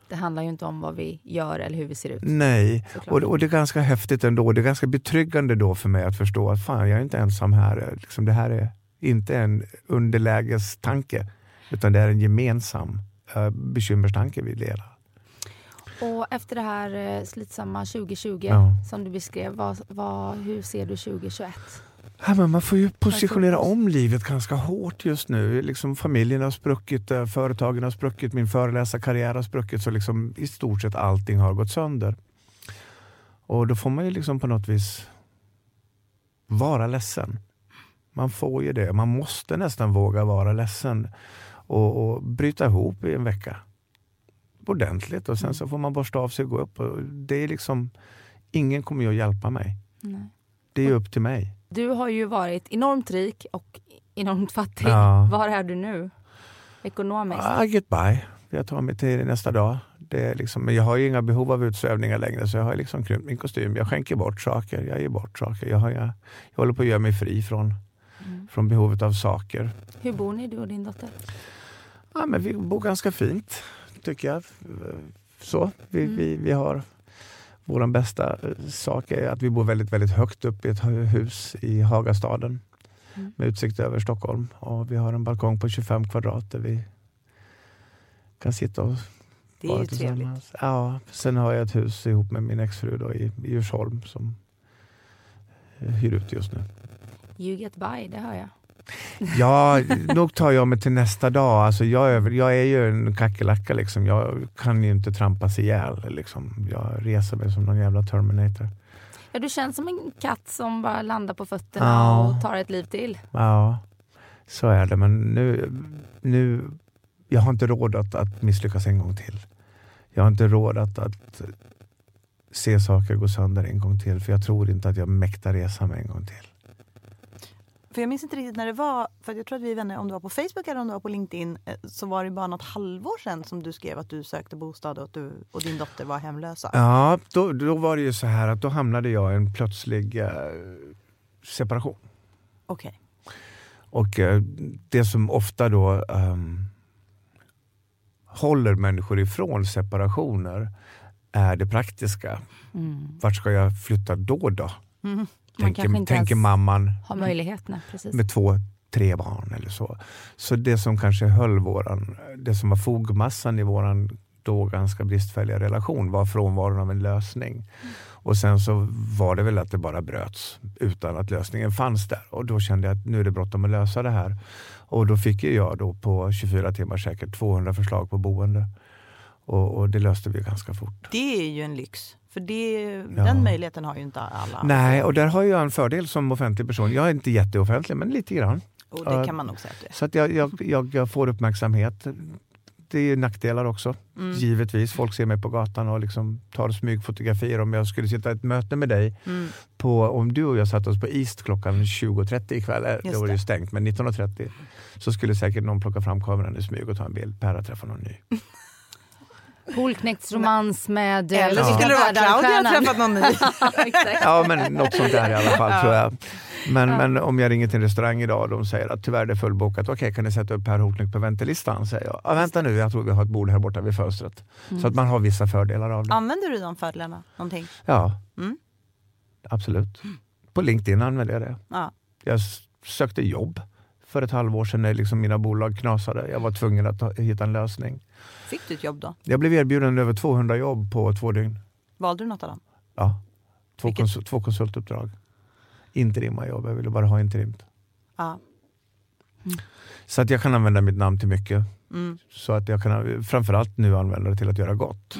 Det handlar ju inte om vad vi gör eller hur vi ser ut. Nej, och, och det är ganska häftigt ändå. Det är ganska betryggande då för mig att förstå att fan, jag är inte ensam här. Liksom, det här är inte en underlägestanke, utan det är en gemensam uh, bekymmerstanke vi delar. Och efter det här eh, slitsamma 2020 Ja. som du beskrev, vad, vad, hur ser du 2021? Ja, men man får ju positionera om livet ganska hårt just nu. Liksom familjen har spruckit, eh, företagen har spruckit, min föreläsarkarriär har spruckit. Så liksom i stort sett allting har gått sönder. Och då får man ju liksom på något vis vara ledsen. Man får ju det. Man måste nästan våga vara ledsen och, och bryta ihop i en vecka. Ordentligt och sen så får man borsta av sig och gå upp. Och det är liksom, ingen kommer ju att hjälpa mig. Nej. Det är upp till mig. Du har ju varit enormt rik och enormt fattig. Ja. Var är du nu? Ekonomiskt? I get by. Jag tar mig till nästa dag. Det är liksom, men jag har ju inga behov av utsvävningar längre så jag har liksom krympt min kostym. Jag skänker bort saker. Jag ger bort saker. Jag, har, jag, jag håller på att göra mig fri från, Mm. från behovet av saker. Hur bor ni, du och din dotter? Ja, men vi bor ganska fint, tycker jag. Så, vi, Mm. vi, vi har vår bästa eh, sak är att vi bor väldigt, väldigt högt upp i ett hu- hus i Hagastaden Mm. med utsikt över Stockholm. Och vi har en balkong på 25 kvadrat där vi kan sitta och Det är ju trevligt. Ja, sen har jag ett hus ihop med min exfru då, i, i Djursholm som jag hyr ut just nu. You get by, det hör jag. Ja, nog tar jag mig till nästa dag. Alltså jag, är, jag är ju en kackerlacka. Liksom. Jag kan ju inte trampas ihjäl. Liksom. Jag reser mig som någon jävla Terminator. Ja, du känns som en katt som bara landar på fötterna Ja. och tar ett liv till. Ja, så är det. Men nu, nu jag har inte råd att, att misslyckas en gång till. Jag har inte råd att, att se saker gå sönder en gång till. För jag tror inte att jag mäktar resa mig en gång till. För jag minns inte riktigt när det var, för jag tror att vi är vänner, om det var på Facebook eller om det var på LinkedIn, eh, så var det bara något halvår sedan som du skrev att du sökte bostad och att du och din dotter var hemlösa. Ja, då, då var det ju så här att då hamnade jag i en plötslig eh, separation. Okej. Och eh, det som ofta då ehm, håller människor ifrån separationer är det praktiska. Mm. Vart ska jag flytta då? då? Mm. Tänker, kanske inte tänker ens- mamman Har möjlighet, nej, precis. med två, tre barn eller så. Så det som kanske höll våran, det som var fogmassan i våran då ganska bristfälliga relation var frånvaron av en lösning. Och sen så var det väl att det bara bröts utan att lösningen fanns där. Och då kände jag att nu är det bråttom att lösa det här. Och då fick jag då på 24 timmar säkert 200 förslag på boende. Och, och det löste vi ganska fort. Det är ju en lyx. För det, den möjligheten har ju inte alla. Nej, och där har jag en fördel som offentlig person. Jag är inte jätteoffentlig, men lite grann. Och det kan man nog säga. Så att jag, jag, jag, jag får uppmärksamhet. Det är nackdelar också, Mm. givetvis. Folk ser mig på gatan och liksom tar smygfotografier. Om jag skulle sitta i ett möte med dig, Mm. på, om du och jag satte oss på East klockan 20.30 ikväll, eh, då Just var det ju stängt, men 19.30 så skulle säkert någon plocka fram kameran i smyg och ta en bild. Per har träffat någon ny. Polknektsromans med... eh, Eller så Ja. skulle det vara Claudia har träffat någon ny. Ja, men något sånt där i alla fall tror jag. Men, men om jag ringer till en restaurang idag och de säger att tyvärr det är fullbokat. Okej, kan ni sätta upp Per Hortnick på väntelistan? Säger jag. Ja, vänta nu, jag tror vi har ett bord här borta vid fönstret. Så att man har vissa fördelar av det. Använder du de fördelarna? Någonting? Ja, Mm. absolut. På LinkedIn använder jag det. Ja. Jag sökte jobb för ett halvår sedan när liksom mina bolag knasade. Jag var tvungen att ta, hitta en lösning. Fick du ett jobb då? Jag blev erbjuden över 200 jobb på två dygn. Valde du något av dem? Ja, två, konsul, två konsultuppdrag. Interimma jobb, jag ville bara ha interimt. Ja. Så att jag kan använda mitt namn till mycket. Mm. Så att jag kan framförallt nu använda det till att göra gott.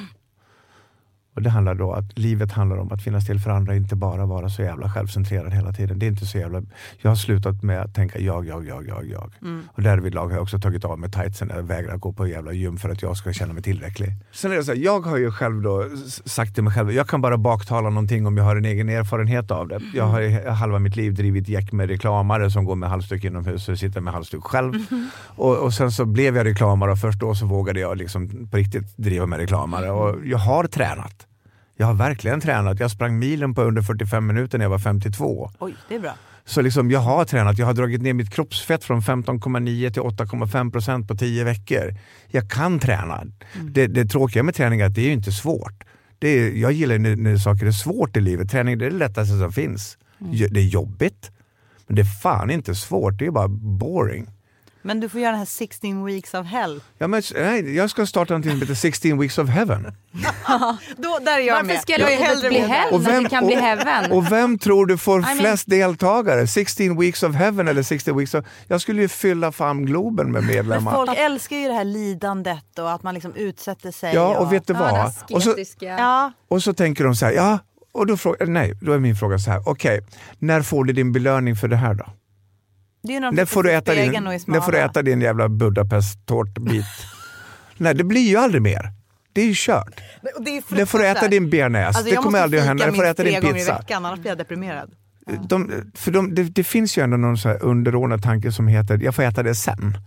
Och det handlar då att livet handlar om att finnas till för andra, inte bara vara så jävla självcentrerad hela tiden. Det är inte så jävla... Jag har slutat med att tänka jag, jag, jag, jag, jag. Mm. Och därvidlag har jag också tagit av mig tightsen. Jag vägrar gå på jävla gym för att jag ska känna mig tillräcklig. Sen är det så här, jag har ju själv då sagt till mig själv, jag kan bara baktala någonting om jag har en egen erfarenhet av det. Jag har i halva mitt liv drivit gäck med reklamare som går med halsduk inomhus och sitter med halsduk själv. Och, och sen så blev jag reklamare och först då så vågade jag liksom på riktigt driva med reklamare. Och jag har tränat. Jag har verkligen tränat. Jag sprang milen på under 45 minuter när jag var 52. Oj, det är bra. Så liksom jag har tränat. Jag har dragit ner mitt kroppsfett från 15,9 till 8,5 procent på 10 veckor. Jag kan träna. Det, det tråkiga med träning är att det är inte svårt. Det är, jag gillar när, när saker är svårt i livet. Träning det är det lättaste som finns. Jo- Det är jobbigt, men det är fan inte svårt. Det är bara boring. Men du får göra den här 16 weeks of hell. Ja, men, nej, jag ska starta någonting som heter 16 weeks of heaven. Då, där är jag Varför med. ska jag hellre bli med där. hell när det kan bli heaven? och vem tror du får mean- flest deltagare? 16 weeks of heaven eller 16 weeks of... Jag skulle ju fylla fram Globen med Men medlemmar. folk älskar ju det här lidandet och att man liksom utsätter sig. Ja, och vet du Ja, vad? det Och så. Ja, och så tänker de så här, ja, och då, frågar, nej, då är min fråga så här, okej, när får du din belöning för det här då? Det ju när får, du äta din, när får du äta din jävla Budapest-tårtbit? nej, det blir ju aldrig mer. Det är ju kört. Det är får du äta din bearnaise? Alltså, det kommer aldrig att hända. När får du äta din gånger i pizza? veckan, annars blir jag deprimerad. De, för de, det, det finns ju ändå någon så här underordnad tanke som heter, jag får äta det sen.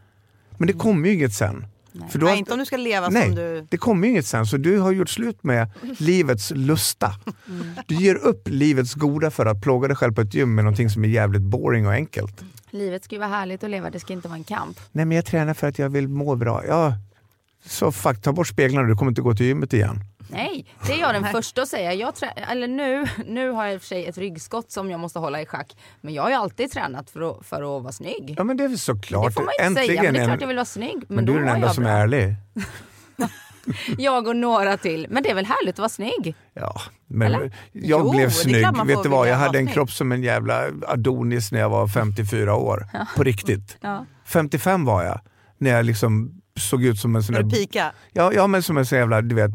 Men det kommer ju inget sen. För då Nej, inte om du ska leva Nej, som du... det kommer ju inget sen. Så du har gjort slut med livets lusta. Du ger upp livets goda för att plåga dig själv på ett gym med någonting som är jävligt boring och enkelt. Livet ska ju vara härligt att leva, det ska inte vara en kamp. Nej men jag tränar för att jag vill må bra. Ja, så fuck, ta bort speglarna, du kommer inte gå till gymmet igen. Nej, det är jag den första att säga. Jag eller nu, nu har jag i och för sig ett ryggskott som jag måste hålla i schack. Men jag har ju alltid tränat för att, för att vara snygg. Ja men det är väl såklart. det får man inte säga, men det är klart jag vill vara snygg. Men, Men du är den enda som är ärlig. Jag och några till. Men det är väl härligt att vara snygg? Ja, men Eller? jag Jo, blev snygg. Vet du vad, jag hade en snygg. kropp som en jävla Adonis när jag var 54 år. På riktigt. Ja. 55 var jag. När jag liksom såg ut som en sån där pika. Ja, ja men som en sån jävla du vet,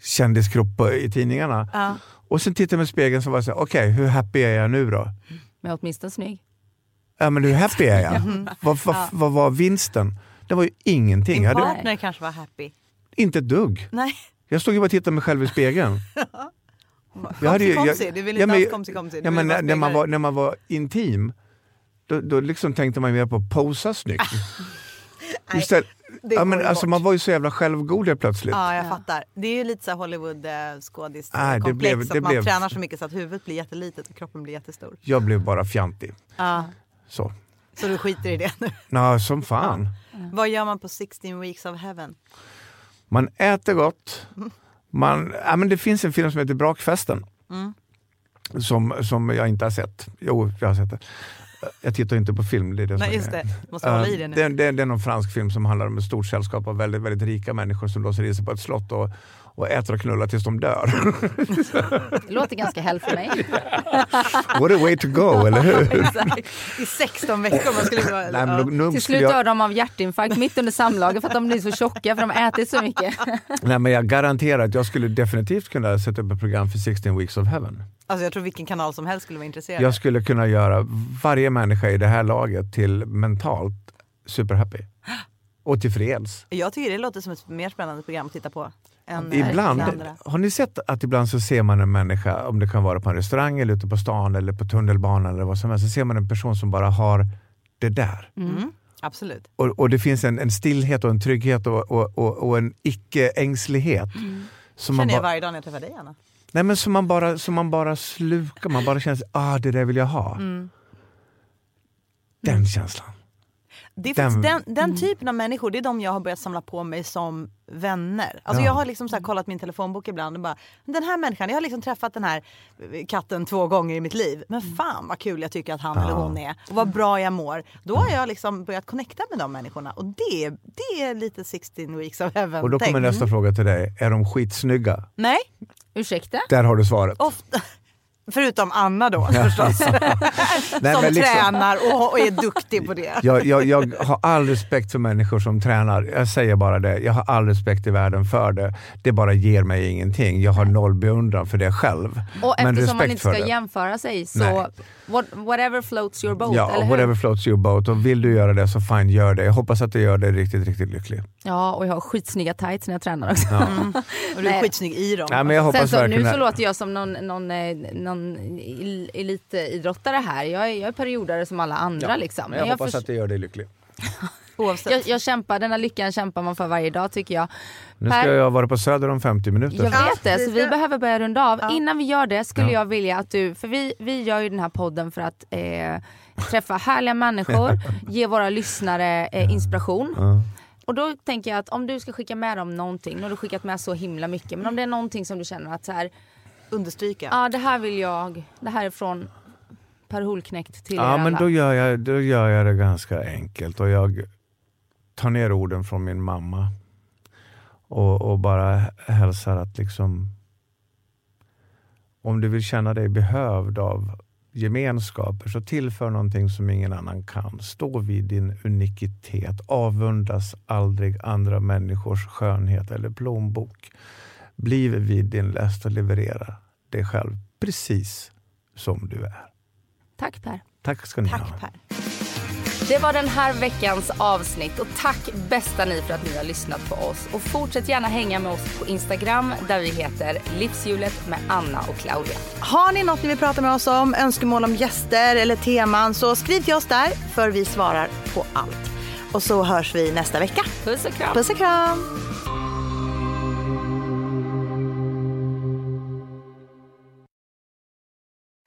kändiskropp i tidningarna. Ja. Och sen tittade jag mig i spegeln och var så här, okej hur happy är jag nu då? Men åtminstone snygg. Ja men hur happy är jag? vad, vad, vad var vinsten? Det var ju ingenting. Din Jag hade partner kanske var happy. Inte ett dugg. Nej. Jag stod ju bara och tittade mig själv i spegeln. Jag hade ju- jag- du ville ja, inte men- alls komsi komsi. Ja, men när, när, man var, när man var intim, då, då liksom tänkte man mer på att posa snyggt. Nej, Istället, ja, men alltså, bort. man var ju så jävla självgod helt plötsligt. Ja, jag Ja. fattar. Det är ju lite så Hollywood eh, skådis Nej, det blev- att man blev- tränar så mycket så att huvudet blir jättelitet och kroppen blir jättestor. Jag blev bara fjantig. Ja. Så. Så du skiter i det nu. Nå, som fan. Vad gör man på 16 weeks of heaven? Man äter gott. Man, ja, men det finns en film som heter Brakfesten. Mm. Som, som jag inte har sett. Jo, jag har sett det. Jag tittar inte på film. Det är det som Nej är just grejen. det, måste hålla i det nu. det, det, det är någon fransk film som handlar om ett stort sällskap av väldigt, väldigt rika människor som låser in sig på ett slott och, och äter och knullar tills de dör. Det låter ganska hell för mig. What a way to go, eller hur? Exakt. I 16 veckor. Man skulle vara, Nej, men ja. nog Till slut dör jag, de av hjärtinfarkt mitt under samlaget för att de blir så tjocka för de har ätit så mycket. nej, men jag garanterar att jag skulle definitivt kunna sätta upp ett program för 16 weeks of heaven. Alltså, jag tror vilken kanal som helst skulle vara intresserad. Jag skulle kunna göra varje människa i det här laget till mentalt superhappy. Och tillfreds. Jag tycker det låter som ett mer spännande program att titta på. Än Ibland, andra. har ni sett att ibland så ser man en människa, om det kan vara på en restaurang eller ute på stan eller på tunnelbanan eller vad som helst, så ser man en person som bara har det där. Mm. Absolut. Och, och det finns en, en stillhet och en trygghet och, och, och, och en icke-ängslighet. Som man känner jag varje dag när jag träffar dig Anna. nej men som man bara, som man bara slukar, man bara känner ah det där vill jag ha. Mm. Den känslan. Det är Den- faktiskt den, den Mm. typen av människor, det är de jag har börjat samla på mig som vänner. Alltså Ja. jag har liksom så här kollat min telefonbok ibland och bara, den här människan, jag har liksom träffat den här katten två gånger i mitt liv. Men Mm. fan vad kul jag tycker att han eller hon är och vad bra jag mår. Då har jag liksom börjat connecta med de människorna och det, det är lite 16 weeks of heaven Och då kommer nästa fråga till dig, är de skitsnygga? Nej, Ursäkta? Där har du svaret. ofta. Förutom Anna då förstås. Nej, som liksom- tränar och, och är duktig på det. Jag, jag, jag har all respekt för människor som tränar. Jag säger bara det. Jag har all respekt i världen för det. Det bara ger mig ingenting. Jag har noll beundran för det själv. Och Men eftersom man inte ska det. jämföra sig så Nej. what, whatever floats your boat, Ja, eller hur? whatever floats your boat. Och vill du göra det så fine, gör det. Jag hoppas att du gör det riktigt, riktigt lycklig. Ja, och jag har skitsnygga tights när jag tränar också. Mm. Och du är Nej. skitsnygg i dem. Ja, men jag Sen hoppas så, nu verkligen så låter jag som någon, någon, eh, någon el- elitidrottare här. Jag är, jag är periodare som alla andra liksom. Men jag Men hoppas att du gör dig lycklig. Oavsett. jag, jag kämpar, den här lyckan kämpar man för varje dag tycker jag. Nu ska Per- jag vara på Söder om 50 minuter. Jag Ja, vet det, vi så vi behöver börja runda av. Ja. Innan vi gör det skulle Ja. jag vilja att du, för vi, vi gör ju den här podden för att eh, träffa härliga människor, ge våra lyssnare eh, inspiration. Ja. Och då tänker jag att om du ska skicka med dem någonting, nu har du skickat med så himla mycket, men om det är någonting som du känner att så här, Understryka. ja det här vill jag, det här är från Per Holknekt till er Ja, men alla. då gör, jag, då gör jag det ganska enkelt och jag tar ner orden från min mamma och, och bara hälsar att liksom om du vill känna dig behövd av gemenskaper så tillför någonting som ingen annan kan. Stå vid din unikitet. Avundas aldrig andra människors skönhet eller plånbok. Bliv vid din läst och leverera dig själv precis som du är. Tack Per. Tack ska ni ha. Tack Per. Det var den här veckans avsnitt och tack bästa ni för att ni har lyssnat på oss. Och fortsätt gärna hänga med oss på Instagram där vi heter Livshjulet med Anna och Claudia. Har ni något ni vill prata med oss om, önskemål om gäster eller teman så skriv till oss där för vi svarar på allt. Och så hörs vi nästa vecka. Puss och kram. Puss och kram!